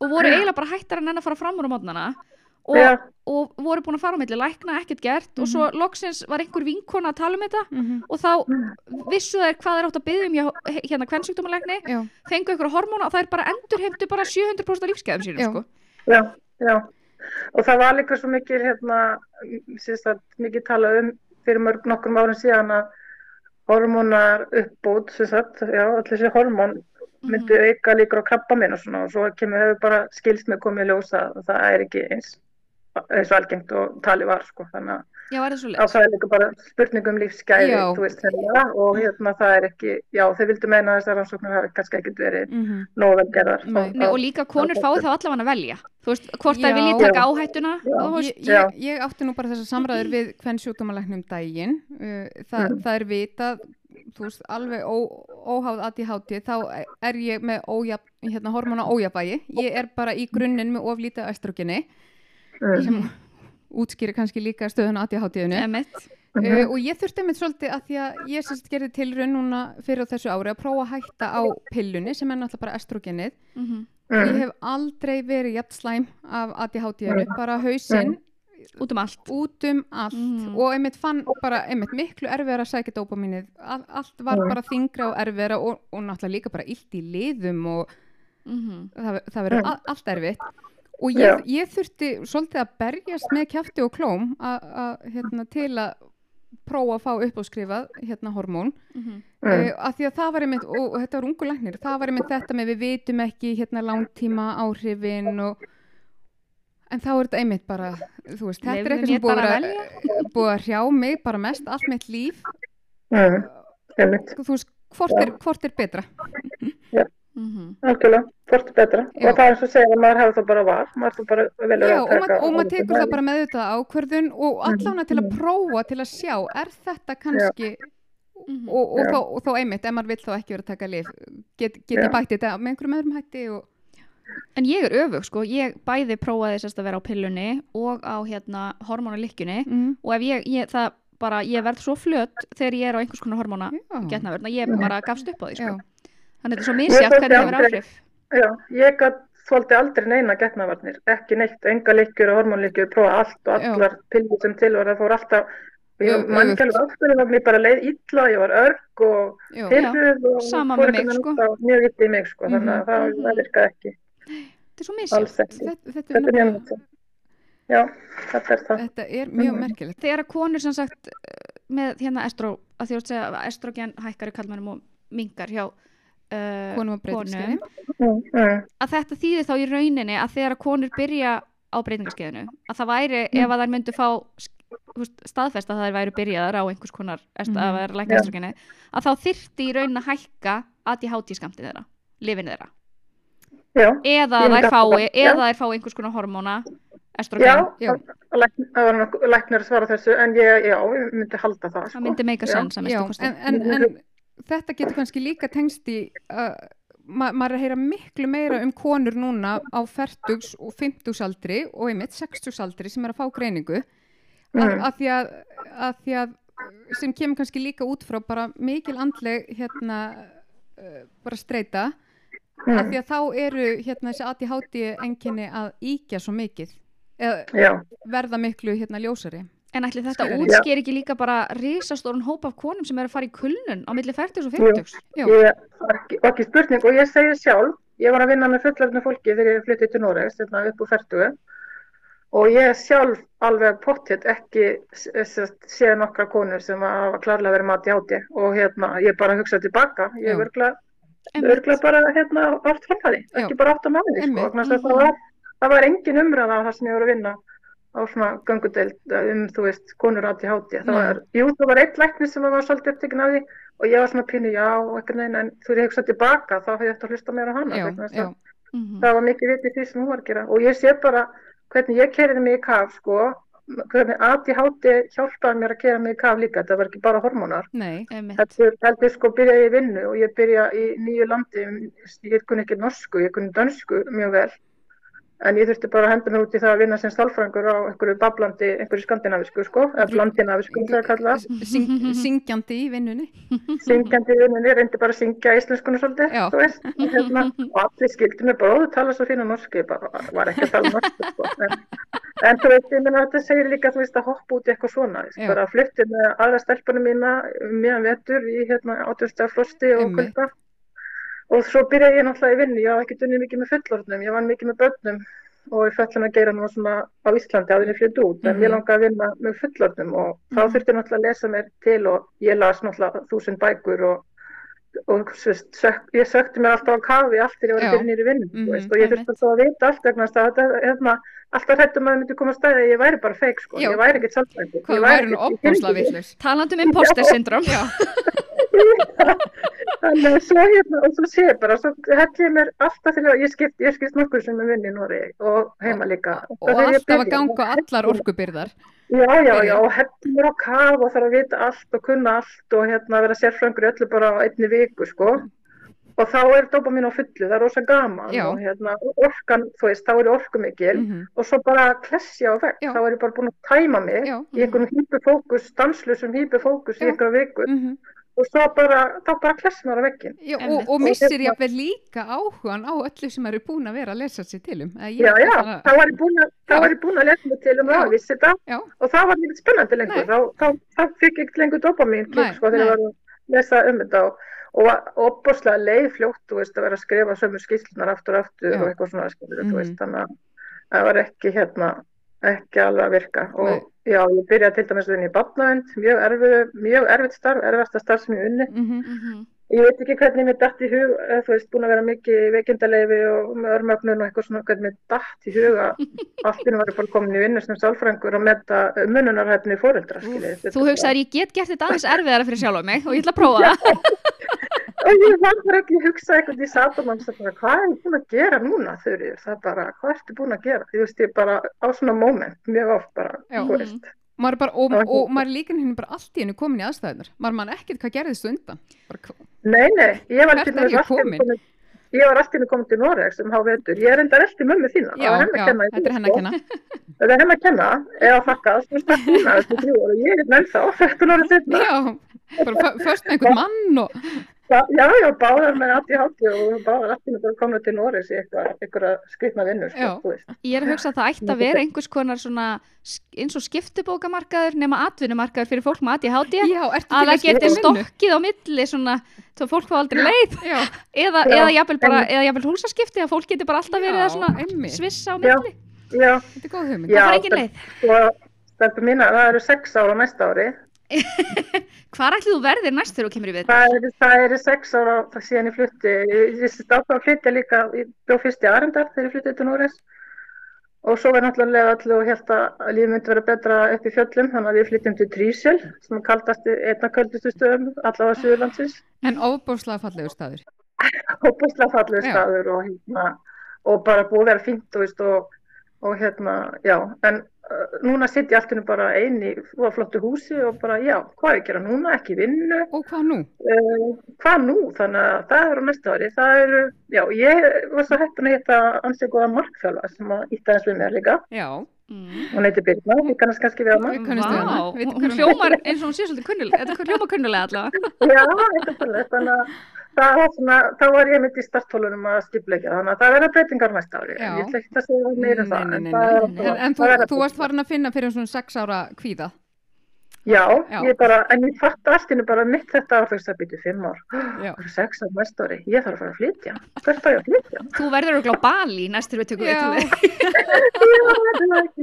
og voru eiginlega bara hættar en enn að fara fram úr á mótnana. Og, já, og voru búin að fara á milli lækna, ekkert gert og svo loksins var einhver vinkona að tala um þetta mhm, og þá vissu þær hvað þær átt að byggja um hérna kvennsjúkdómalegni já, fengu ykkur hormóna og þær bara endurheimtu bara 700% af lífsgæðum sínum Já. sko. já, já. Og það var líka svo mikið hérna, síðast að mikið tala um fyrir mörg nokkrum árum síðan að hormónar uppbúð allir þessi hormón myndi auka líkur á krabba minn og svona og svo kemur hefur bara skilst með komið ljósa að það er ekki eins eins og algengt og tali var sko þannig að Já, það svo að leið? það er líka bara spurning um lífsgæði Já. þú veist hérna og hérna það er ekki já þeir vildu meina að þessar rannsóknir hafi kannski ekkert verið mhm, nógu vel gerðar Nei. Nei, og líka konur fái þá allavega að velja þú veist, hvort þær Já. vilji taka áhættuna og Ég, ég, ég átti nú bara þessar samræður við hvern sjúkdómalæknum daginn uh, það, Mm. það er vitað þú veist, alveg ó, óháð að ég háti þá er ég með ójaf, hérna, hormona ójafægi ég er bara í grunninn með oflítið Mm. Sem útskýri kannski líka stöðuna að ég hátiðinu emitt uh, og ég þurfti einmitt svolítið að því að ég sérst gerði tilraun núna fyrir þessu ári að prófa að hætta á pillunni sem er náttúrulega bara estrogenið mm ég Mm. hef aldrei verið jafn slæm af ADHD-inu, bara hausinn út um allt. Út um allt. Mhm. og einmitt fann bara einmitt miklu erfiðara að sækja dópamínið. All, allt var Mm. bara þingra og erfiðara og, og náttúrulega líka bara illt í liðum og mm það, það verður Mm. all, allt erfitt og Já. ég, ég þurfti svolítið að berjast með kjafti og klóm a, a, hérna, til að prófa að fá uppáskrifað hérna hormón -hmm. Mm. uh, að því að það var einmitt og, og þetta var ungu læknir, það var einmitt þetta með við vitum ekki hérna langtíma áhrifin og en þá er þetta einmitt bara þú veist, þetta er Leyfðu eitthvað sem búið að, að vera- búið að hrjá mig bara mest allt mitt líf Mm. Einmitt. þú veist, hvort er, hvort er betra Mm algjörlega, hvort er betra. Já. og það er eins og segja að maður hefur það bara var maður hefur bara velur Já, að taka og maður tekur það bara með þetta ákvörðun og allána til að prófa til að sjá, er þetta kannski -hmm. og, og, þá, og þá einmitt, ef maður vill þá ekki vera að taka lif get, get Já. ég bætt þetta með einhverjum öðrum hætti og En ég er öfug sko, ég bæði prófaði sérst að vera á pillunni og á hérna hormónalykkjunni mm, og ef ég, ég, það bara, ég verð svo flött þegar ég er á einhvers konar hormóna getnaverna, ég bara gafst upp á því sko. Þannig þetta er svo misjátt hvernig það verður áhrif. Já, ég þóldi aldrei neina getnavarnir, ekki neitt, enga lykkjur og hormónlykkjur, prófa allt og allar pillur sem til var, það fór alltaf og ég man ekki öfugt. alveg aftur að mér bara leið illa, ég var örg og pyrruð og fór með mig, einhvern sko. á mjög illa í mig sko, þannig að það, Mhm. það virkaði ekki, Þetta er svo misjátt. ekki þetta, þetta, er mjög náttúrulega já, þetta er það. Þetta er mjög merkilegt. Þegar að konur sem sagt með hérna estró, að því að segja að estrogen hækkar í kallmennum og mingar hjá uh, Konum. Mm, mm, að þetta þýðir þá í rauninni að þegar að konur byrja á breytingarskeiðinu að það væri ef að þær myndu fá staðfest að þær væri byrjaðar á einhvers konar Mhm. að vera lækna estrogeni að þá þyrfti í rauninni að hækka ADHD skamtið þeirra, lifin þeirra já, eða Ég þær fái, halda það, já. eða þær fái einhvers konar hormóna já, estrogen, Já. að það var læknir að svara þessu, en ég, já, ég myndi halda það, sko. það myndi meika að kosti. en, en, en þetta getur kannski líka tengst í uh, ma maður er að heyra miklu meira um konur núna á 40 og 50 aldri og einmitt 60 aldri sem er að fá greiningu Mm. að, því að, að því að sem kemur kannski líka út frá bara mikil andleg hérna uh, bara streyta Mm. að því að þá eru hérna þessi ADHD enginni að íkja svo mikið eða Já, verða miklu hérna ljósari En ætli þetta útsker ekki líka bara risastórun hóp af konum sem er að fara í kulnun á milli 40 og Jú. 50 Já. ég, ekki, ekki spurning, og ég segi sjálf, ég var að vinna með fullarnu fólki þegar ég flyttið til Noregs, hérna upp úr færtugu, og ég sjálf alveg pottitt ekki séð nokkra konur sem hafa klárlega verið mati áti og hérna, ég bara hugsa tilbaka, ég er örgla, örgla bara hérna átt fram að því, Já. ekki bara átt að máli, sko, það var, það var engin umræða á það sem ég voru að vinna á svona göngudeld um, þú veist, konur háti. Það Nei. var, jú, það var eitt læknir sem var svolítið upptekinn af því og ég var svona pínu, já, eitthvað neina, en þú er ég hugsað tilbaka, þá hef ég eftir að hlusta meira á hana. já, þess já, að Mhm. Það var mikið vitið því sem hún var að gera og ég sé bara hvernig ég kerði mig í kaf, sko, hvernig ADHD hjálpaði mér að kera mig í kaf líka, það var ekki bara hormónar. nei Einmitt. Heldur, heldur sko byrja ég í vinnu og ég byrja í nýju landi, ég kunni ekki norsku, ég kunni dönsku mjög vel, en ég þurfti bara að henda mér út í það að vinna sem stálfræðingur á einhverju bablandi, einhverju skandinavisku sko, eða blandinavisku, það er kallað, Syng, syngjandi í vinnunni. Syngjandi í vinnunni, reyndi bara að syngja íslenskunni svolítið, þú veist, hérna, og allir skildi mig bara, ó, þú tala svo fína norsku, ég bara var ekki að tala norsku, sko, en, en þú veist, ég meina, þetta segir líka, þú veist, að hoppa út í eitthvað svona, Já. bara flutti með aðra stelpunum mína um meðan vetur í, hérna, og svo byrjaði ég náttúrulega í vinnu, ég hafði ekki dunnið mikið með fullorðnum, ég vann mikið með börnum. Og ég fætlan að gera nú svona á Íslandi áður en ég flytt út, en Mhm. ég langaði að vinna með fullorðnum og þá Mhm. þurfti ég náttúrulega að lesa mér til og ég las náttúrulega þúsund bækur og, og svist, sök, ég sökti mér alltaf á kafi allt þegar ég var byrja nýri vinnu, Mhm, þú veist, og ég þurfti svo að vita allt vegna að þetta, hérna, alltaf hættum að það myndi koma að stæði að ég væri bara feik, sko, Já. ég væri ekkert sálfræðingur. hvað væri nú ekkert- Þannig að svo hérna, og svo sé bara, svo held ég mér alltaf þegar ég skipt, ég skipt nokkur sem er vinni í Nóri og heima líka. og alltaf að ganga allar orkubyrðar Já, já, já, og heldur mér á kaf og þarf að vita allt og kunna allt og hérna vera sérfrængur öllu bara á einni viku, sko. Og þá er dopamin á fullu, það er rosa gaman Já. og hérna, og orkan, þú veist, þá er orku mikil Mhm. og svo bara klessja vegg, Já. þá er ég bara búin að tæma mig já, í einhverjum hýpufókus, danslusum hýpufókus í Já. einhverja viku mhm. Og svo bara, þá bara kless maður á veggin. já og, og missir ég hérna- vel líka áhugan á öllu sem eru búin að vera að lesa sér til um. Já, já, bara- þá var ég búin að, búin að lesa mig til um það, vissi já, og það var mjög spennandi lengur, þá, þá, þá fikk ég lengur dopamin sko þegar ég var að lesa um þetta. Og, og opboslega leið fljótt, þú veist, að vera að skrifa sömu skýrslunar aftur og aftur Já. og eitthvað svona, skilur, þú veist, þannig að það var ekki hérna, ekki alveg að virka. Og Nei. Já, ég byrjaði til dæmis vinna í batnavend, mjög erfið, mjög erfið starf, erfasta starf sem ég unni. Mhm, Mhm. Ég veit ekki hvernig mér datt í hug, eða, þú veist, búin að vera mikið í veikindaleifi og með örmögnun og eitthvað svona, hvernig mér datt í hug að allt í nú var ég bara komin í vinnu sem sálfrængur að metta mununarhæfni fóreldra, skiljið. Þú hugsaðir ég get gert þetta aðeins erfiðara fyrir sjálf mig og ég ætla að prófa það Og ég var bara ekki að hugsa eitthvað í satum og bara, hvað er ég búin að gera núna þurrið? Það er bara, hvað ertu búin að gera? Þú veist, ég bara á svona moment, mjög oft bara, þú veist. er bara, og, var og maður er líka henni bara allt í henni komin í aðstæðunar maður mann ekkert hvað gerðist undan bara, Nei, nei, ég var Hvert til er dæmis ég allt í einu komin? ég var allt í henni komin til Noregs um hávetur. Ég er enda elti mömmu þína. já, það var henni já, að kenna þetta er því, henni að sko. kenna Það er henni að kenna, eða þakka, þú veist, það er þessi þrjú og ég er menn þá, 13 árið setna. já, bara fö- först með einhvern mann og Já, já, báðar með ADHD og báðar allir bara komna til Noregs í eitthvað, eitthvað skrifna vinnur, sko, Já. Ég er að hugsa að það ætti að vera einhvers konar svona eins og skiptubókamarkaður nema atvinnumarkaður fyrir fólk með ADHD já, ertu að til það geti vinnu? stokkið á milli svona svo fólk fá aldrei leið já, eða, Já, eða jafnvel bara einmitt. eða jafnvel húsaskipti að fólk geti bara alltaf verið Já, að svissa á Já. milli Já. Þetta er góð hugmynd. Það fara engin leið. Sko, stelpur mína, það eru sex ára næsta ári. Hvar ætlið þú verðir næst þegar þú kemur í við? Það eru, eru sex ára síðan ég flutti. Ég, ég stáði að flytja líka, ég bjóð fyrst í Arendar þegar ég flyttið til Núres. Og svo var náttúrulega allir og held að lífið myndi vera betra upp í fjöllum, þannig að við flytjum til Trísjöl, sem er kaldast einna köldustu stöðum, allavega Suðurlandsins. En óbúrslega fallegur staður. Óbúrslega fallegur staður og, hérna, og bara búið að vera fínt og, og, og hérna, já, en uh, núna sitt ég alltaf bara eini og flottu húsi og bara, já, hvað er að gera núna, ekki vinnu. Og hvað nú? Uh, hvað nú, þannig að það eru næsta ári, það eru, já, ég var svo hættin að hitta ansið góða markþjálfa sem að ítta eins við mér líka. Já. Mm. Hún heiti Birna, við kannast kannski við hana. Við kannast við hana. Vá, hún hljómar eins og hún sé svolítið kunnulega, þetta hljómar kunnulega allavega. Já, eitthvað svolítið, þannig að það var svona, þá var ég myndi í starthólunum að stipleika þannig að það verða breytingar næsta ári. Já. Ég ætla ekki að segja meira það. En, en þú, þú varst farin að finna fyrir svona sex ára kvíða. Já, Já. ég bara, en ég fatt alltinu bara mitt þetta ár fyrst að byrja fimm ár. Já. Sex ár næsta ári, ég þarf að fara að flytja. Hvert á ég að flytja? Þú verður að glá Bali næstur við tökum við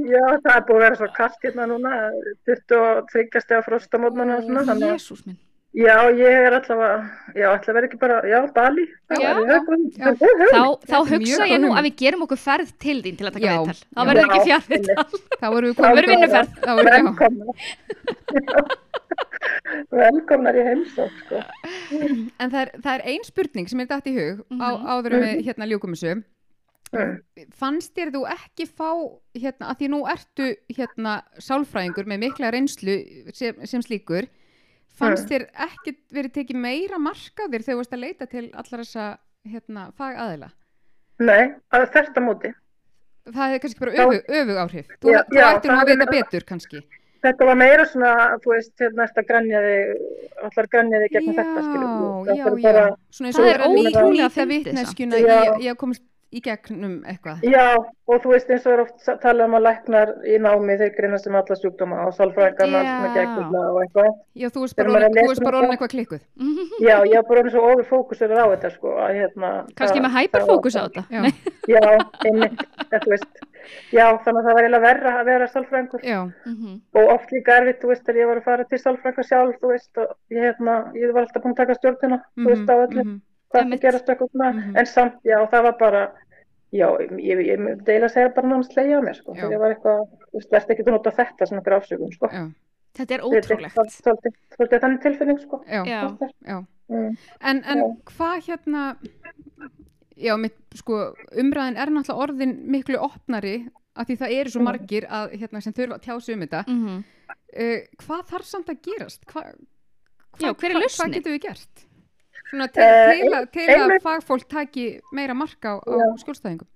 Já, það er búið að vera svo kallt hérna núna, 23 steg á frostamótnana og svona, þannig að Jésús minn. Já, ég er allavega, já, ætla að vera ekki bara, já, Bali. Já. Já. Þá, þá hugsa ég nú að við gerum okkur ferð til þín til að taka Já. viðtal. Þá Já. verður ekki Já, fjarviðtal. Þá verður vinnuferð. Þá við, já. Velkomnar. Í heimsók, sko. En það er, það er ein spurning sem er dætt í hug á, Mhm. áður en við hérna ljúkum þessu. Mm. Fannst þér þú ekki fá, hérna, að því nú ertu hérna sálfræðingur með mikla reynslu sem, sem slíkur, fannst þér ekki verið tekið meira marka þér þegar þú varst að leita til allar þessa hérna, fagaðila? Nei, að þetta móti. Það hefði kannski bara öfug, öfug áhrif. Þú, Já, þú ættir nú það að vita betur kannski. Þetta var meira svona, þú veist, hérna eftir að grænja þig, allar grænja þig gegn þetta, skiljum. Já, já, já. Svona eins og Það er ótrúlega Já. í, í að komast í gegnum eitthvað. Já, og þú veist eins og er oft talað um að læknar í námi þeir greina sem alla sjúkdóma og sálfræðingarna Já. svona gegnum og eitthvað. Já, þú veist bara orðin- um eitthvað klikkuð. Já, ég er bara orðin svo ofurfókusur á þetta, sko, að hérna... Kannski það- með hyperfókus á þetta. Já, Já, einmitt, þetta veist. Já, þannig að það var eiginlega verra að vera sálfræðingur. já, Mhm. og oft líka erfitt, þú veist, þegar ég var að fara til sálfrænga sjálf, þú veist, og ég, hérna, ég var alltaf búin að taka stjórnina, þú veist, á öllu, mhm. Hvað það gerast eitthvað svona, Mhm. en samt, já, það var bara, já, ég, ég, eiginlega að segja bara náttúrulega slegja á mér, sko, þegar ég var eitthvað, þú veist, verðst ekki að nota þetta sem einhver afsökum, sko. já, Þetta er Þetta er ótrúlegt. Svolítið, svolítið þannig tilfinning, sko. já, Já. já. Mm. En, en Já. hvað hérna, já, mitt, sko, umræðin er náttúrulega orðin miklu opnari af því það eru svo Mm. margir að, hérna, sem þurfa að tjá sig um þetta. Mhm. Uh, hvað þarf samt að gerast? Hva, Já, hver er hva- lausnin? Hvað getum við gert? Svona til, Eh, til, að, til að einmitt- fagfólk taki meira marka á, á Já. skjólstæðingum.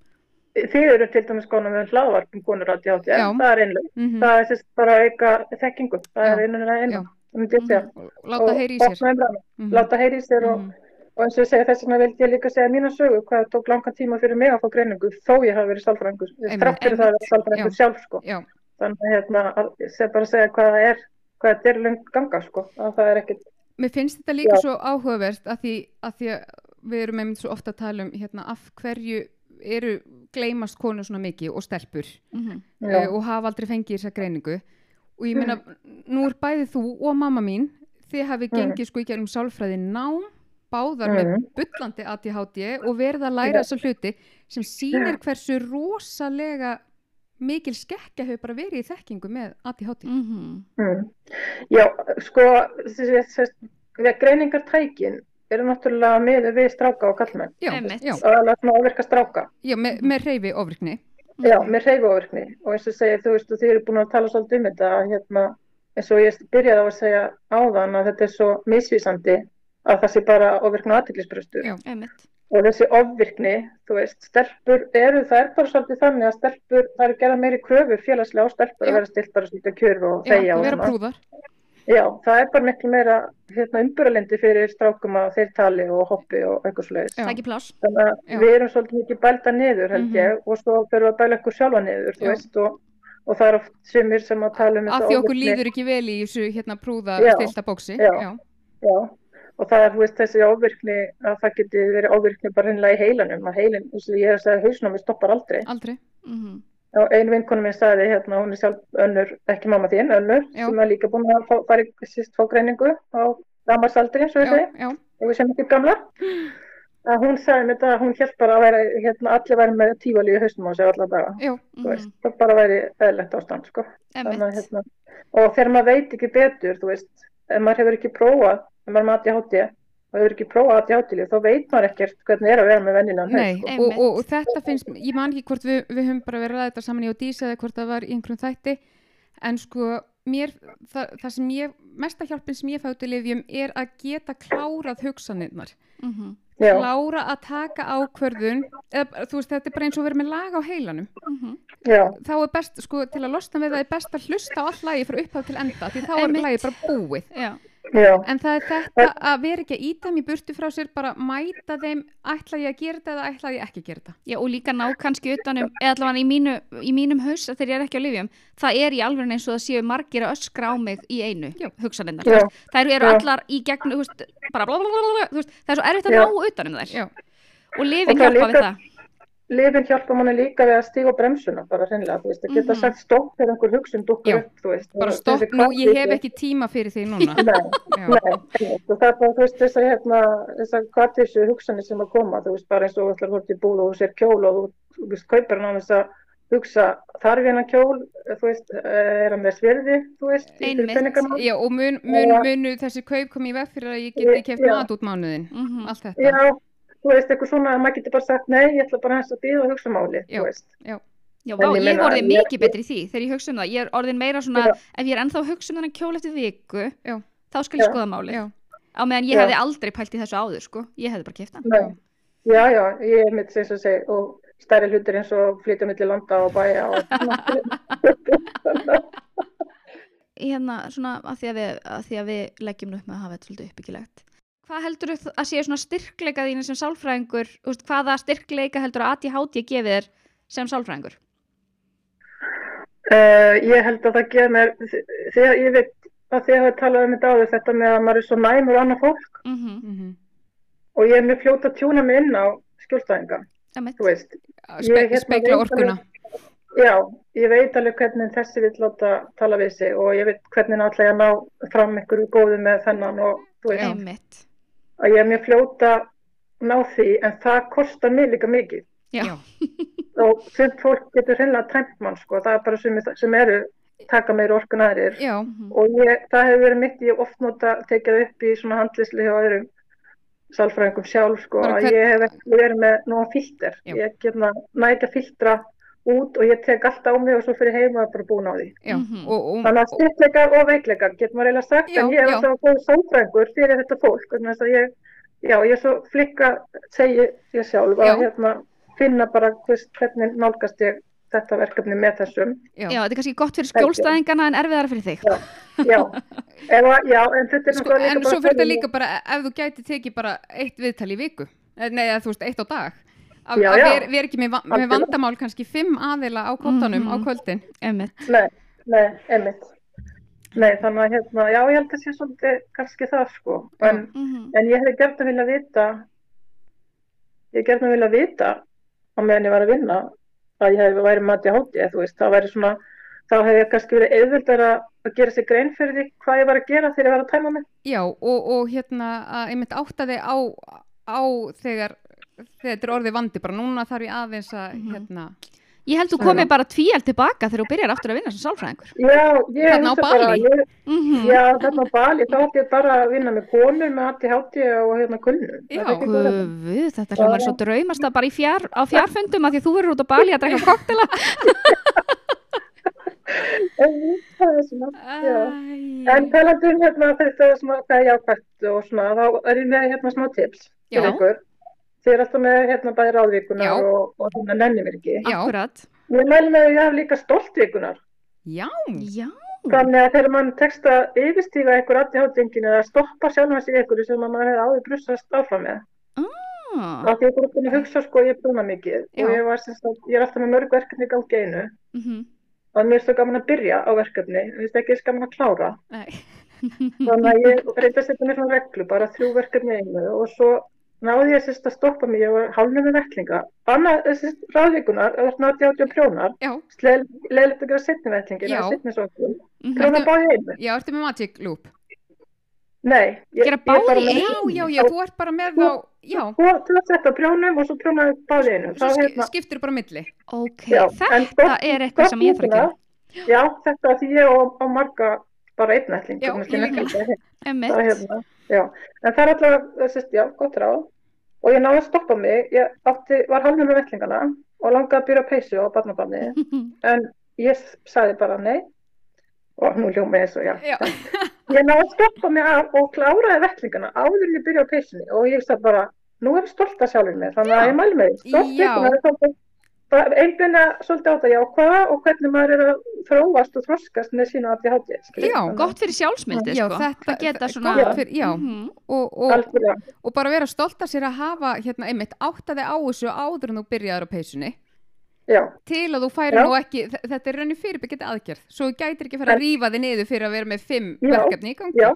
Þið eru til dæmis konar með hlaðvarpum konur á Já. DHT, það er einlega, Mm það er sérst bara að auka þekkingu, það Já. er einlega Já. einlega, segja. Láta heyri í sér. umræðuna, Mhm. láta heyri í sér og, Mhm. og eins og ég segja þess vegna vildi ég líka segja mína sögu hvað það tók langan tíma fyrir mig að fá greiningu þó ég hafi verið sálfrængur, þrátt fyrir það að vera sálfrængur Já. sjálf sko. Já, Þannig að hérna, að bara að segja hvað það er, hvað þetta er lengt ganga sko, að það er ekkit, mér finnst þetta líka Já. svo áhugavert að því, að því að við erum einmitt svo ofta að tala um hérna, af hverju eru gleymast konur svona mikið og stelpur Mhm. já, uh, og hafa aldrei fengið þessa greiningu og ég meina, nú er bæði þú og mamma mín, þið hafi Mm. gengið sko í gegnum sálfræði nám báðar með Mm. bullandi ADHD og verið að læra þessa hluti sem sýnir hversu rosalega mikil skekkja hefur bara verið í þekkingu með ADHD Mhm. mm. já, sko, greiningartækin eru náttúrulega miður við stráka og kallmenn, já, Einmitt. já, og ávirka stráka. já, með, með reyfi ofrykni Já, með hreyfuáverkni og eins og segja, þú veist, og þið eru búin að tala svolítið um þetta, að, hérna, eins og ég byrjaði á að segja áðan að þetta er svo misvísandi að það sé bara Já. Einmitt. Og þessi ofvirkni, þú veist, stelpur eru, það er bara svolítið þannig að stelpur, það eru gerað meiri kröfu félagslega á stelpur Já. að vera stilt bara svolítið kjör og þegja og vera svona. prúðar Já, það er bara miklu meira hérna, umburalendi fyrir strákum að þeir tali og hoppi og eitthvað svoleiðis. Já. Takk í pláss. Þannig að Já. við erum svolítið mikið bælda niður held Mhm. ég og svo fyrir við að bæla okkur sjálfa niður, þú Já. veist, og, og það er oft sumir sem að tala um þetta því okkur líður ekki vel í þessu hérna prúða stilta bóksi Já. Já. Já, og það er, veist, þessi ofvirkni að það geti verið ofvirkni bara hinnlega í heilanum, að heilin, eins og ég er að segja, hausnámi stoppar aldrei, aldrei. Mhm. og ein vinkonu minn sagði hérna, hún er sjálf önnur, ekki mamma þín, önnur Já. sem er líka búin að fá, fara í síst fá greiningu á damarsaldri, svo ég segi og við sem ekki gamla. Að hún sagði mér þetta að hún hélt bara að vera hérna, allir væri með tífali í haustum á sig alla daga, já, þú veist, það bara væri eðlegt ástand, sko. Þannig, hérna, og þegar maður veit ekki betur þú veist, ef maður hefur ekki prófað ef maður er með ADHD og hefur ekki prófað ADHD þá veit maður ekkert hvernig er að vera með venninan nei, sko. og, og, og þetta finnst, ég man ekki hvort við, við höfum bara verið að þetta saman í og dísa eða hvort það var í einhverjum þætti. En sko, mér, það, það sem ég mesta hjálpin sem ég fæ út í lifjum er að geta klárað hugsanirnar. Mhm. Já, klára að taka ákvörðun eða, þú veist, þetta er bara eins og verið með lag á heilanum. Mhm. já, þá er best, sko, til að losna við það er best að hlusta á all lagi frá upphaf til enda því þá er lagi bara búið. Já, já, en það er þetta að vera ekki að íta í burtu frá sér, bara mæta þeim ætla ég að gera þetta eða ætla ég ekki að gera þetta Já, og líka ná kannski utanum, eða allavega í, mínu, í mínum haus þegar ég er ekki á lifjum, það er í alveg eins og það séu margir að öskra á mig í einu. Já. Þær eru allar í gegn, þú veist, bara blablabla, þú veist, það er svo erfitt að Já. ná utanum þær. Já. Og lifin það hjálpa við það. Lifin hjálpa manni líka við að stíga á bremsuna bara hreinlega, þú veist, að geta Mhm. sagt stopp þegar einhver hugsun dúkkur Já. upp, þú veist bara stopp nú, ég hef ekki tíma fyrir því núna Nei, nei, það er bara, þú veist, þessar hérna, þessar kvartísu hugsanir sem að koma, þú veist, bara eins og þú ætlar að fórt í búð og þú sér kjól og þú, veist, kaupir hann á þess að hugsa, þarf hennar kjól, þú veist, eh, er hann með svirði, þú veist, Einmitt. Já, og mun, mun, munu þessi kaup komið í veg fyrir að ég geti keft mat út mánuðin Mhm. allt þetta Já, þú veist, eitthvað svona að maður getur bara sagt, nei, ég ætla bara hans að býða og hugsa máli, Já. þú. Já, En vá, ég orðið ég- mikið betri í því þegar ég hugsa um það. Ég er orðin meira svona, Já. ef ég er ennþá að hugsa um þennan kjól eftir viku, Já. þá skal ég Já. skoða málið. Já. Á meðan ég Já. hefði aldrei pælt í þessu áður, sko. Ég hefði bara keft hann. Já, já, ég er mitt sem að segja, og stærri hlutir eins og flytja milli landa og bæja og hérna svona að því að við, að því að við leggjum upp með að hafa þetta svolítið uppbyggilegt. Hvað heldur þú að séu svona styrkleika þínu sem sálfræðingur, veist, hvaða styrkleika heldur að ADHD gefið þér sem sálfræðingur? Uh, ég held að það getur mér, þegar ég veit að þið hafa talað um þetta áður, þetta með að maður er svo næmur annað fólk Mm -hmm. Mhm. og ég er mjög fljót að tjúna mig inn á skjólstæðinga, þú veist. Spe, Ég, hérna, spekla veit orkuna Já, ég veit alveg hvernig þessi vill láta tala við sig og ég veit hvernig náttúrulega að ná fram einhverju góðu með þennan og þú veist, Einmitt. Að ég er mjög fljót að ná því en það kostar mig líka mikið. Já. Og sumt fólk getur hreinlega tæmt mann sko, það er bara sem, sem eru taka meir orkun aðrir. Já, og ég, það hefur verið mitt, ég oft nota tekið upp í svona handlisli hjá öðrum sálfræðingum sjálf sko, að ég hef verið með nóga filter, Já. ég getna næ ekki að filtra út og ég tek allt á mig og svo fyrir heima er bara búin á því já Mhm. og, og, þannig að styrkleikar og veikleikar getur maður eiginlega sagt Já, en ég er já. alltaf góð sálfræðingur fyrir þetta fólk vegna þess að ég, já, ég er svo flikka segi ég sjálf að Já. hérna, finna bara hvers, hvernig nálgast ég þetta verkefni með þessum já. Já, þetta er kannski gott fyrir skjólstæðingana en erfiðara fyrir þig. já, Eða, já en þetta er Sko, en svo fyrir þetta líka bara ef þú gæti tekið bara eitt viðtal í viku Eh, nei, þú veist, eitt á dag að já. vera ver ekki með, með vandamál kannski fimm aðila á kottanum á Mhm. kvöldin Einmitt. Nei, nei, einmitt. Nei, þannig að hérna, já, ég held að sé svolítið kannski það, sko. En, Mhm. en ég hefði gert að vilja vita, ég gert að vilja vita á meðan ég var að vinna að ég hefði væri mati á hóti, það þá hefði ég kannski verið auðvöldar að gera sér grein fyrir því hvað ég var að gera þegar ég var að tæma mig. Já, og, og hérna að einmitt átta þig á, á þegar þetta er orðið vandi, bara núna þarf ég aðeins að Mhm. hérna, Ég held þú Já. komið bara tvíald tilbaka þegar þú byrjar aftur að vinna sem sálfræðingur. Já, ég á hugsa bara, ég, Mm já, þarna á Bali, þá ætti ég bara að vinna með konur með ADHD og hérna kulnum. Já. Guð, þetta hljómar svo draumast að bara í fjár, á fjárfundum að því að þú verður út á Bali að drekka koktela. Það er svona, já. En Æ, talandi um hérna þetta svona hvað er jákvæmt og svona, þá er ég með hérna smá tips Já. til ykkur. Þið er alltaf með hérna bæði ráðvíkunar og, og hérna nenni mér ekki. Já. Akkurat. Ég mæli með að ég hef líka stoltvíkunar. já, Já. Þannig að þegar mann tekst að yfirstíga einhver aðtíðháttengin eða stoppa sjálfan sig ykkur sem að maður hefði áður brustast áfram með. Ah. Þá því ég er búin að hugsa sko, ég er að mikið Já. og ég, var, sagt, ég er alltaf með mörg verkefni í gangi einu Mhm. og mér er svo gaman að byrja á verkefni, mér finnst ekki eins gaman að klára. nei, Þannig að ég reyndi að setja mér svona reglu, bara þrjú verkefni einu og svo náði ég sérst að stoppa mig, ég var hálfnum með vettlinga. Annað, sérst, ráðvíkunar, það er átti á prjónar, leðilegt að gera setni vettlingin, eða setni sokkum, prjónar báði einu. Já, ertu með Magic Loop? Nei. Ég, gera báði einu? Já, já, já, þú ert bara með þá, já. Þú ert að setja prjónum og svo prjónar báði einu. Svo sk hérna... skiptir bara milli. Ok, já, þetta er eitthvað sem ég þarf að gera. Já, þetta er því ég og, og marga bara einn ætling. Já, ég líka. Já, en það er alltaf, þessist, já, gott ráð. Og ég náði að stoppa mig, ég átti, var halvnum með vettlingana og langaði að byrja peysu á barnabarni. en ég sagði bara nei. Og nú ljóma ég svo, já. já. ég náði að stoppa mig af og kláraði vettlingana áður en ég byrja á peysunni. Og ég sagði bara, nú er ég stolt að sjálfur mig, þannig að ég mælu mig. Stolt vettlingana, einblina svolítið á þetta jákvæða og hvernig maður er að þróast og þroskast með sína að því hátti Já, gott fyrir sjálfsmyndi já, sko. þetta, geta svona fyrir, já, mm -hmm. og, og, og bara vera stolt að sér að hafa hérna einmitt áttaði á þessu áður en þú byrjaður á peysunni. Já. til að þú færi nú ekki þetta er raunni fyrirbyggjandi aðgerð. Svo gætir ekki að fara að rífa þig niður fyrir að vera með fimm verkefni í gangi. Já,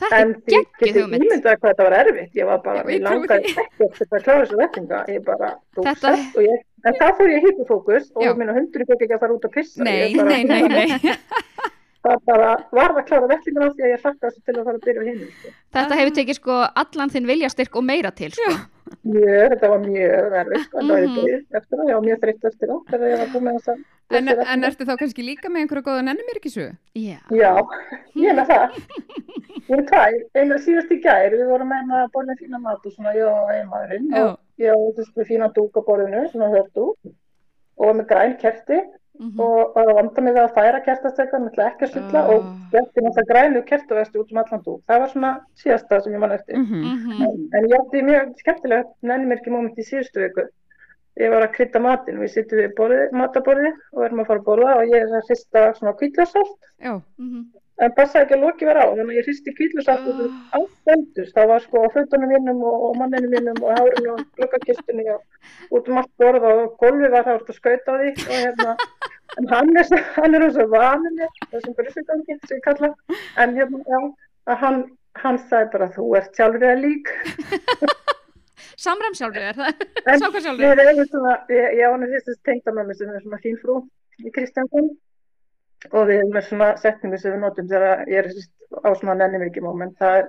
Þetta er geggið hugmynd. En ég myndaði hvað þetta var erfitt, ég var bara, ég langaði ekkert þetta að klára þessu vettinga, ég bara, þú sett og ég, en þá fór ég hýpufókus og minna hundurinn fekk ekki að fara út að pissa. Nei, bara, nei, nei, nei. Það bara var það að klára vettingan af því að ég hlakka þessu til að fara að byrja hinn. Sko. Þetta hefur tekið sko allan þinn viljastyrk og meira til, sko. Mjög, þetta var mjög erfitt, sko, ég byrjuð eftir það, ég var mjög þreytt eftir það, þegar ég var búin með þess að En, en ertu þá kannski líka með einhverja góða nennumirkissu? Já. Já, ég er með það. Ég er tvær, einu síðast í gær, við vorum með að borðin fína mat og svona, ég og einmaðurinn og ég og þessu fína dúk á borðinu, svona hördu og með græn kerti mm -hmm. og það vanda mig við að færa kertastekka, með ekki að sulla uh. og gætti náttúrulega grænu kertavesti út um allan dúk. Það var svona síðasta sem ég mann eftir. Mm -hmm. en, en ég átti mjög skemmtilegt nennumirki móment í síðustu viku ég var að krytta matinn, við sittum við borði, mataborði og erum að fara að borða og ég er að hrista svona kvíðlarsalt mm -hmm. En passaði ekki að loki vera á þannig að ég hristi kvíðlarsalt Ah. uh. allt eldust, það var sko á fötunum mínum og, og manninu mínum og hárinu og lukkakistunni og út um allt borð og golfi var það að skauta á því og hérna en hann er, hann er og vaninu þessum brysugangi sem ég kalla en hérna, já, að hann hann sagði bara þú ert sjálfur eða lík Samræm sjálfur er það? Sáka sjálfur? Erum svona, ég, ég ánum því að tengda með mér sem er svona fín frú í Kristjánsson og við erum með svona setningu sem við notum þegar ég er á svona nennimirki moment. Það er,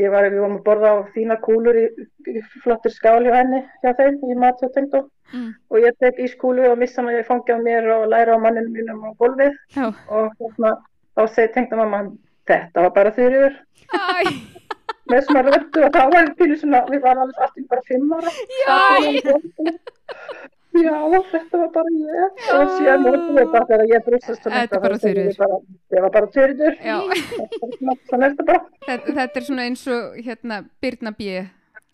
ég var, við vorum að borða á fína kúlur í, í flottir skál hjá henni hjá þeim í matjóttengdó mm. og ég tek ískúlu og missa að ég fangi á mér og læra á manninu mínum á gólfið Já. og hérna, þá segi tengda mamma þetta var bara þurriður með svona röttu og þá var við pínu svona, við varum alveg alltaf bara fimm ára Já, Já, þetta var bara ég og síðan við bara þegar ég brústast Þetta er bara þurriður. Ég var bara Já. Er þetta þetta, þetta er svona eins og hérna Birna B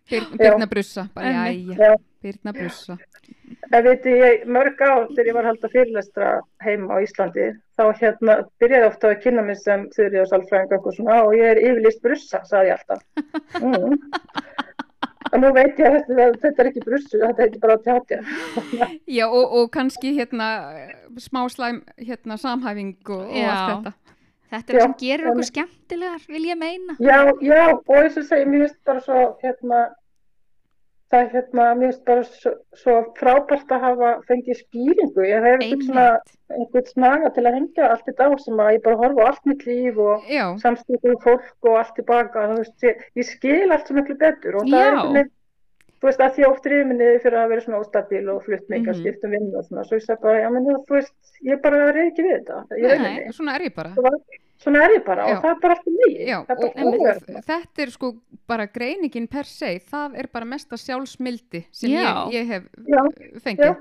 Bir, Birna Brussa, bara Já. Birna Brussa En veit ég, mörg ár þegar ég var að halda fyrirlestra heima á Íslandi þá hérna byrjaði ofta að kynna mig sem þurrið og salfræðing og og ég er yfirlist brussa, saði ég alltaf mm. Og nú veit ég að þetta, þetta er ekki brussu, þetta heitir bara tjátja. Já, og, og kannski hérna smá slæm hérna samhæfing og, og allt þetta. Þetta er Já, sem gerur okkur skemmtilegar, vil ég meina. Já, já, og eins og segi, mér finnst bara svo, hérna, það er hérna, mér finnst bara svo, svo frábært að hafa fengið skýringu. Ég hef einhvern snaga til að hengja allt þetta á sem að ég bara horfa á allt mitt líf og Já, við fólk og allt tilbaka. Þú veist, ég, ég skil allt svo miklu betur og það er Já. einhvern veginn, þú veist, að því oft rifið minni fyrir að vera svona óstabil og flutt mig Mhm. að skipta um vinnu og svona, svo ég sagði bara, já, menn, þú veist, ég bara reyð ekki við þetta. Nei. svona er ég bara Svona er ég bara Já. og það er bara alltaf. Já, er og þetta er sko bara greiningin per se, það er bara mesta sjálfsmildi sem Já. ég, ég hef Já. fengið. Já.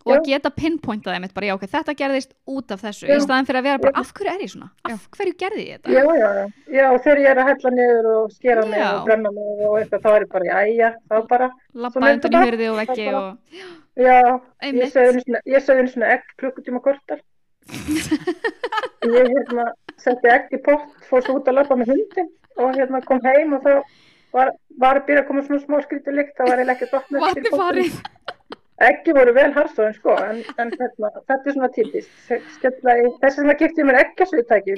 Og Já. að geta pinpointað þeim bara, já, ok, þetta gerðist út af þessu, Já. í staðan fyrir að vera bara, Já. af hverju er ég svona? Af hverju gerði ég þetta? Já, já, já, já, og þegar ég er að hella niður og skera mig Já. og brenna mig og eitthvað, þá er ég bara, jæja, þá bara, Lappa undan í hurði og veggi og, já, ég einmitt. sögði einu svona, egg klukkutíma kortar. Ég hérna setti í pott, fór svo út að lappa með hundin og hérna kom heim og þá var, var að byrja að koma svona smá skrítið lykt, þá var ég ekki að farið. ekki voru vel harsáðin sko en, en hérna, þetta er svona típist. Þess að það gifti mér ekki að svitæki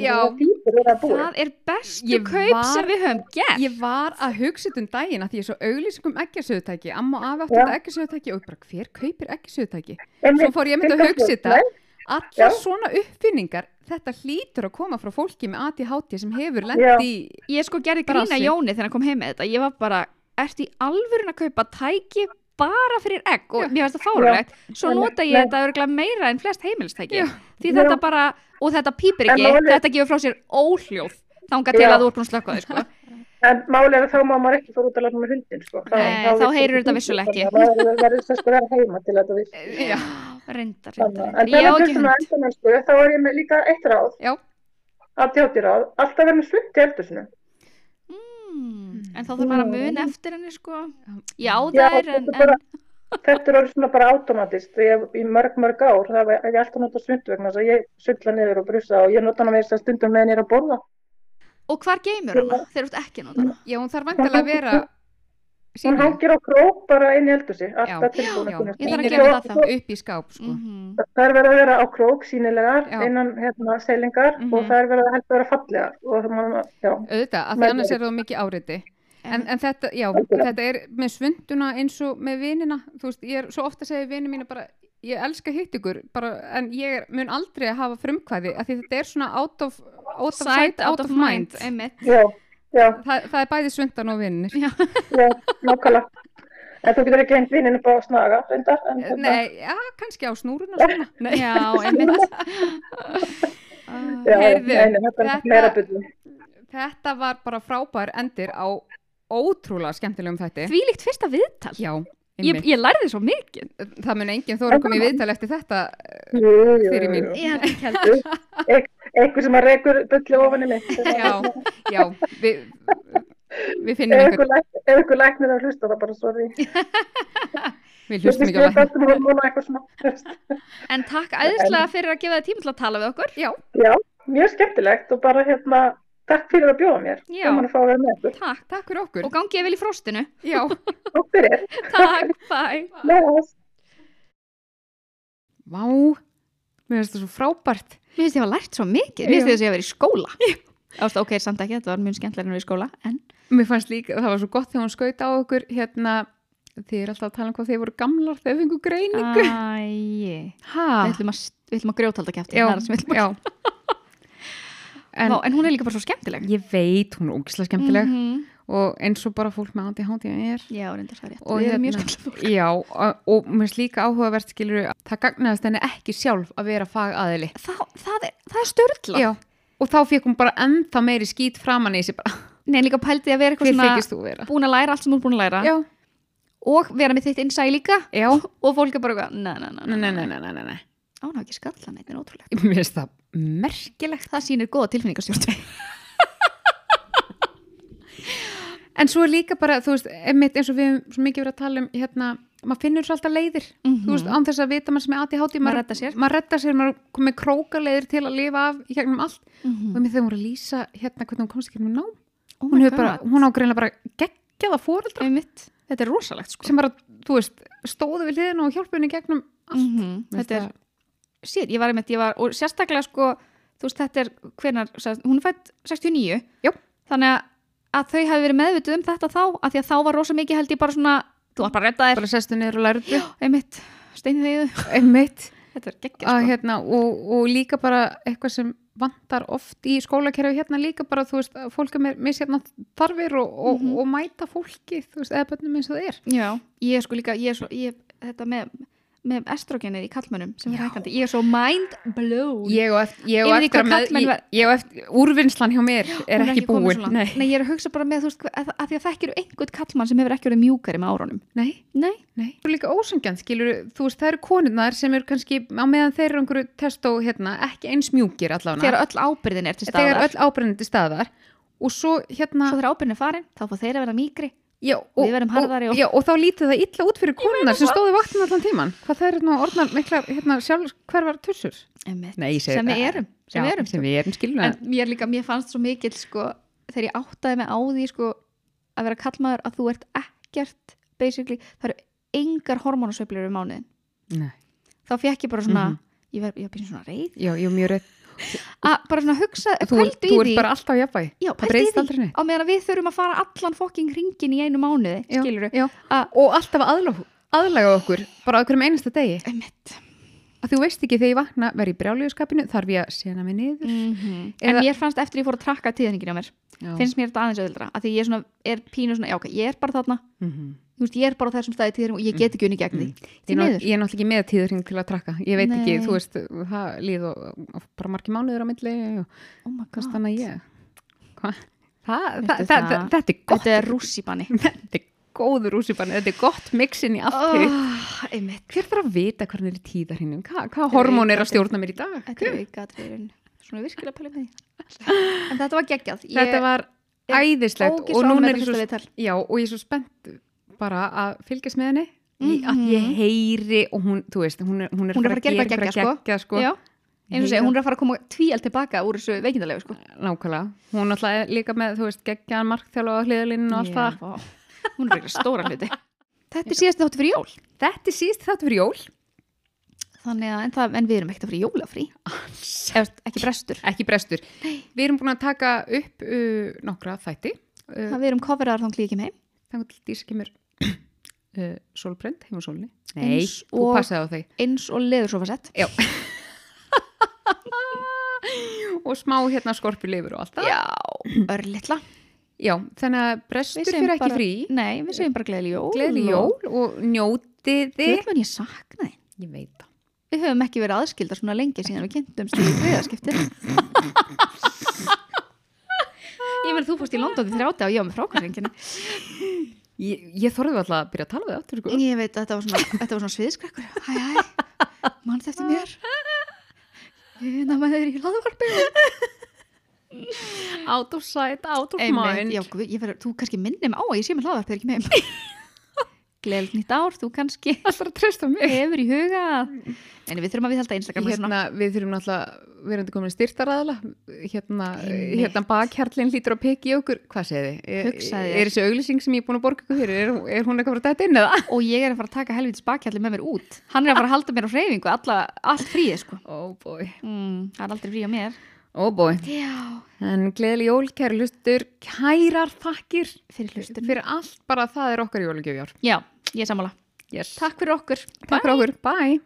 það er bestu ég kaup var, sem við höfum gert. ég var að hugsa þetta um daginn að því ég svo auglýsingum ekki að svitæki amma og afi áttu þetta ekki að svitæki og bara hver kaupir ekki að svitæki svo fór ég myndi að hugsa þetta allar svona uppfinningar þetta hlýtur að koma frá fólki með ADHD sem hefur lendi ég sko gerði grína Jóni þegar hann kom heim með þetta. Ég var bara, ert í alvörun að kaupa tæki bara fyrir egg? Og mér finnst það fárulegt svo nota ég þetta örgulega meira en flest heimilstæki því þetta bara, og þetta pýpir ekki. Þetta gefur frá sér óhljóð þánga til að þú er búin að slöka þig sko En málega þá má maður ekki fór út að láta með hundin sko. Þá, Nei, þá, þá heyrur þetta vissuleg ekki. Það verður þess að vera heima til þetta vissu. Já, reyndar, reyndar. En það er fyrst með endamann sko, þá er ég með líka eitt ráð. Já. Aðtjátti ráð, alltaf verður með slutt til eldusinu. Mm, en þá þarf maður að muna eftir henni sko já það er en, en... þetta er orðið svona bara automatist ég, í mörg mörg ár það er ég alltaf notað svund vegna þess að ég sundla niður og brusa og ég nota hana með þess að stundum ég er að borða og hvar geymur hana þegar þú ert ekki hana? já hún þarf vantilega að vera hún hangir á krók bara inn í eldursi alltaf tilbúin ég þarf að gefa það þá upp í skáp sko. mm -hmm. það er verið að vera á krók sínilegar já. innan hérna seilingar mm -hmm. og það er verið að heldur að vera fallegar og það mann, já. Auðvitað, af því annars er það mikið áriði En, en þetta, já, þetta er með svunduna eins og með vinina, þú veist, ég er svo ofta að segja vini mínu bara, ég elska hitt ykkur, bara, en ég mun aldrei að hafa frumkvæði, af því þetta er svona out of, out of sight, out, out of, mind. mind. Já, já. Þa, það er bæði svundan og vininir. Já, já nokkala. En þú getur ekki hengt vininu bara á snaga, reyndar? En, hérna- Nei, já, kannski á snúrun og svona. Nei. Já, einmitt. Já, Heyrðu, einu, þetta er. Þetta var bara frábær endir á ótrúlega skemmtilegum þætti Því líkt fyrsta viðtal Já, ég, ég lærði svo mikið. Það mun enginn þóra að koma í viðtal eftir þetta eh, fyrir mín Eitthvað sem að reykur bylli ofan í mig. Já, já við, við finnum einhvern Ef ykkur læknir að hlusta það bara svo því Við hlustum ekki á læknir En takk aðeinslega fyrir að gefa það tíma til að tala við okkur. Já, já mjög skemmtilegt og bara hérna Takk fyrir að bjóða mér. Já, takk, takk fyrir okkur. Og gangið vel í fróstinu. Já. Takk fyrir. takk, bye. Lás. Vá, mér finnst það svo frábært. Mér finnst ég að hafa lært svo mikið. Mér finnst ég að ég að vera í skóla. Ást, ok, samt ekki, þetta var mjög skemmtilega en að vera í skóla, en... Mér fannst líka, það var svo gott þegar hún skauta á okkur, hérna, þið er alltaf að tala um hvað þeir voru gamlar þegar við fengum greiningu. Æ, við ætlum að, að grjótalda kæfti. Já, já. En, Vá, en hún er líka bara svo skemmtileg. Ég veit, hún er ógislega skemmtileg. Mm -hmm. og eins og bara fólk með ADHD er. Já, reyndar það er rétt. Við erum mjög hérna, skemmtileg fólk. Já, og, og mér finnst líka áhugavert skilur það gagnaðast henni ekki sjálf að vera fagaðili. Þa, það, er, er störtla og þá fikk hún bara ennþá meiri skýt framann í sig bara. Nei, líka pælti að vera eitthvað svona búin að læra allt sem hún er búin að læra. Já. og vera með þitt innsæ líka. Já. og fólk er bara, næ, næ, næ Án hafa ekki skallan, þetta er ótrúlegt. Mér finnst það merkilegt. Það sýnir goða tilfinningastjórn en svo er líka bara þú veist, einmitt eins og við hefum svo mikið verið að tala um hérna, maður finnur svo alltaf leiðir. Mm -hmm. þú veist, án þess að vita maður sem er aðtíð maður retta sér, maður retta sér, maður komið krókaleiðir til að lifa af í gegnum allt. Mm -hmm. og mér þegar hún voru að lýsa hérna hvernig hún komst ekki um ná oh hún, bara, hún ágreinlega bara geggjaða fóreldra þetta er rosalegt sko. sem bara, þú veist, stóðu við liðinu og hjálpunni gegnum allt. Mm -hmm. þetta er sér, ég var einmitt, ég var, og sérstaklega sko, þú veist, þetta er hvernar, hún er fætt 69, Jó. þannig að þau hafi verið meðvituð um þetta þá, af því að þá var rosa mikið held ég bara svona, þú var bara að redda þér. Bara sestu niður og lærðu. Einmitt, steinið þegiðu einmitt, þetta er geggja sko. hérna, og, og líka bara eitthvað sem vantar oft í skólakerfi hérna líka bara, þú veist, fólk er með misjafna þarfir og, og, mm -hmm. og mæta fólki þú veist, eða bönnum eins og það er Já, ég er sko líka, ég er svo, ég, þetta með með estrogenið í kallmönnum sem er hækkandi. Ég er svo mind blown ég og eftir, ég og eftir, með, ég, ég og eftir úrvinnslan hjá mér er ekki, ekki búin. nei. nei, ég er að hugsa bara með þú veist, að, að því að það ekki eru einhvern kallmann sem hefur ekki verið mjúkari með árunum? Nei, nei, nei. þú er líka ósangjan, skilur þú veist, það eru konurnar sem eru kannski á meðan þeir eru einhverju testó, hérna, ekki eins mjúkir allavega. Þegar öll ábyrðin er til staðar. þegar öll ábyrðin er til staðar. Og svo hérna svo þegar ábyrðin er farin, þá fá þeir að vera mýkri Já, og, við verðum harðari og, já, og þá lítið það illa út fyrir konar sem stóði vatnum allan tíman hvað það er nú orðnar mikla hérna, sjálf hvervar tussur? Nei, sem við erum sem, já, erum, sem við erum en mér, líka, mér fannst svo mikil sko, þegar ég áttaði mig á því sko, að vera kallmaður að þú ert ekkert basically, það eru engar hormónasveiflur um mánuðin Nei. þá fekk ég bara svona ég var, ég var svona reið. Já, ég er mjög reyð. Að bara svona hugsa, Þú, pældu þú í ert því bara alltaf jafnvægi. já, pældu í því á meðan að við þurfum að fara allan fokking ringin í einu mánuði Já, já. að, Og alltaf aðlaga, aðlaga okkur, bara á hverjum einasta degi. einmitt Að þú veist ekki þegar ég vakna, verð í brjáljúskapinu, þarf ég að sena mig niður. en Eða- mér fannst eftir ég fór að trakka tíðningin á mér finnst mér þetta aðeins auðvildra að því ég er, svona, er pínu svona, já ok, ég er bara þarna Mhm. Þú veist, ég er bara á þessum staði tíðring og ég get ekki unni gegn því. Ég er miður. ég er náttúrulega ekki með tíðurring til að trakka. Ég veit ekki, Nei. þú veist, það líð og, og bara margir mánuður á milli og oh my hvað? Stanna ég. Þetta er gott, þetta er rússipanni. Þetta er góður úsipann, þetta er gott mixin í allt oh. Hver þarf að vita hvernig er í tíðarhinnum? Hva, hvað hormón er að stjórna mér í dag? þetta er aukatriðurinn svona virkilega pæli með því. En þetta var geggjað. Þetta var æðislegt og núna er ég er svo spennt bara að fylgjast með henni í, að Mhm. ég heyri og hún, þú veist, hún er, hún er, Hún er að fara að gera eitthvað geggjað, sko. já, eins og segja, hún er að fara að koma tvíald tilbaka úr þessu veikindalegu sko. Nákvæmlega, hún alltaf er líka með, þú veist, geggjaðan markþjálfa á hliðalínu og allt það. vá. hún er eitthvað stóra hluti þetta er síðast þáttu fyrir jól Þetta er síst þáttu fyrir jól. þannig að, en, það, en við erum ekkert að fyrir jólafrí ekki brestur Ekki brestur. Við erum búin að taka upp uh, nokkra þætti. Uh, það við erum coverar þá klíkjum heim Þannig til dís kemur uh, sólbrend, heim á sólni. Nei, Eins þú og- passaði á þau. eins og leðursofasett Já. og smá hérna skorpulifur og allt það. já, örlittla Já, þannig að brestur fyrir ekki frí. nei, við segjum bara gleðli jól Gleðli jól og njótiði. Gleðli en ég sakna þín Ég veit það. Við höfum ekki verið aðskildar svona lengi síðan við kynntumst í þriðaskipti. ég meðan þú fórst í London í þrjáta og ég var með frákvæðsengina. Ég, ég þorði alltaf að byrja að tala við áttur, sko. Ég veit að þetta var svona, þetta var svona sviðskrekkur. Hæ, hæ, mannst eftir mér. Ég með þeir í hlaðvarpi. Out of sight, out of mind. já, guð, ég fer, þú kannski minnum á að ég sé með hlaðvarpi þegar ekki með heim. Gleðilegt nýtt ár, þú kannski Alltaf að treysta mig. hefur í huga. En við þurfum að viðhalda svona. Hérna, við þurfum náttúrulega, við erum komin styrtaræðala, hérna, hérna bakhjarlinn hlýtur að peki okkur, hvað segið þið? Er, er þessi auglýsing sem ég er búin að borga ykkur fyrir, er, er hún eitthvað frá þetta inn eða? Og ég er að fara að taka helvitis bakhjalli með mér út. Hann er að fara að halda mér á hreyfingu, alla, allt fríið sko. Oh boy, Mm, það er aldrei frí á mér. Oh boy. Já. En gleðileg jól, kæri hlustur, kærar þakkir Fyrir hlustun. fyrir allt, bara það er okkar jólugjöfjár. Já, ég sammála. Yes. Takk fyrir okkur. Takk fyrir okkur, bye.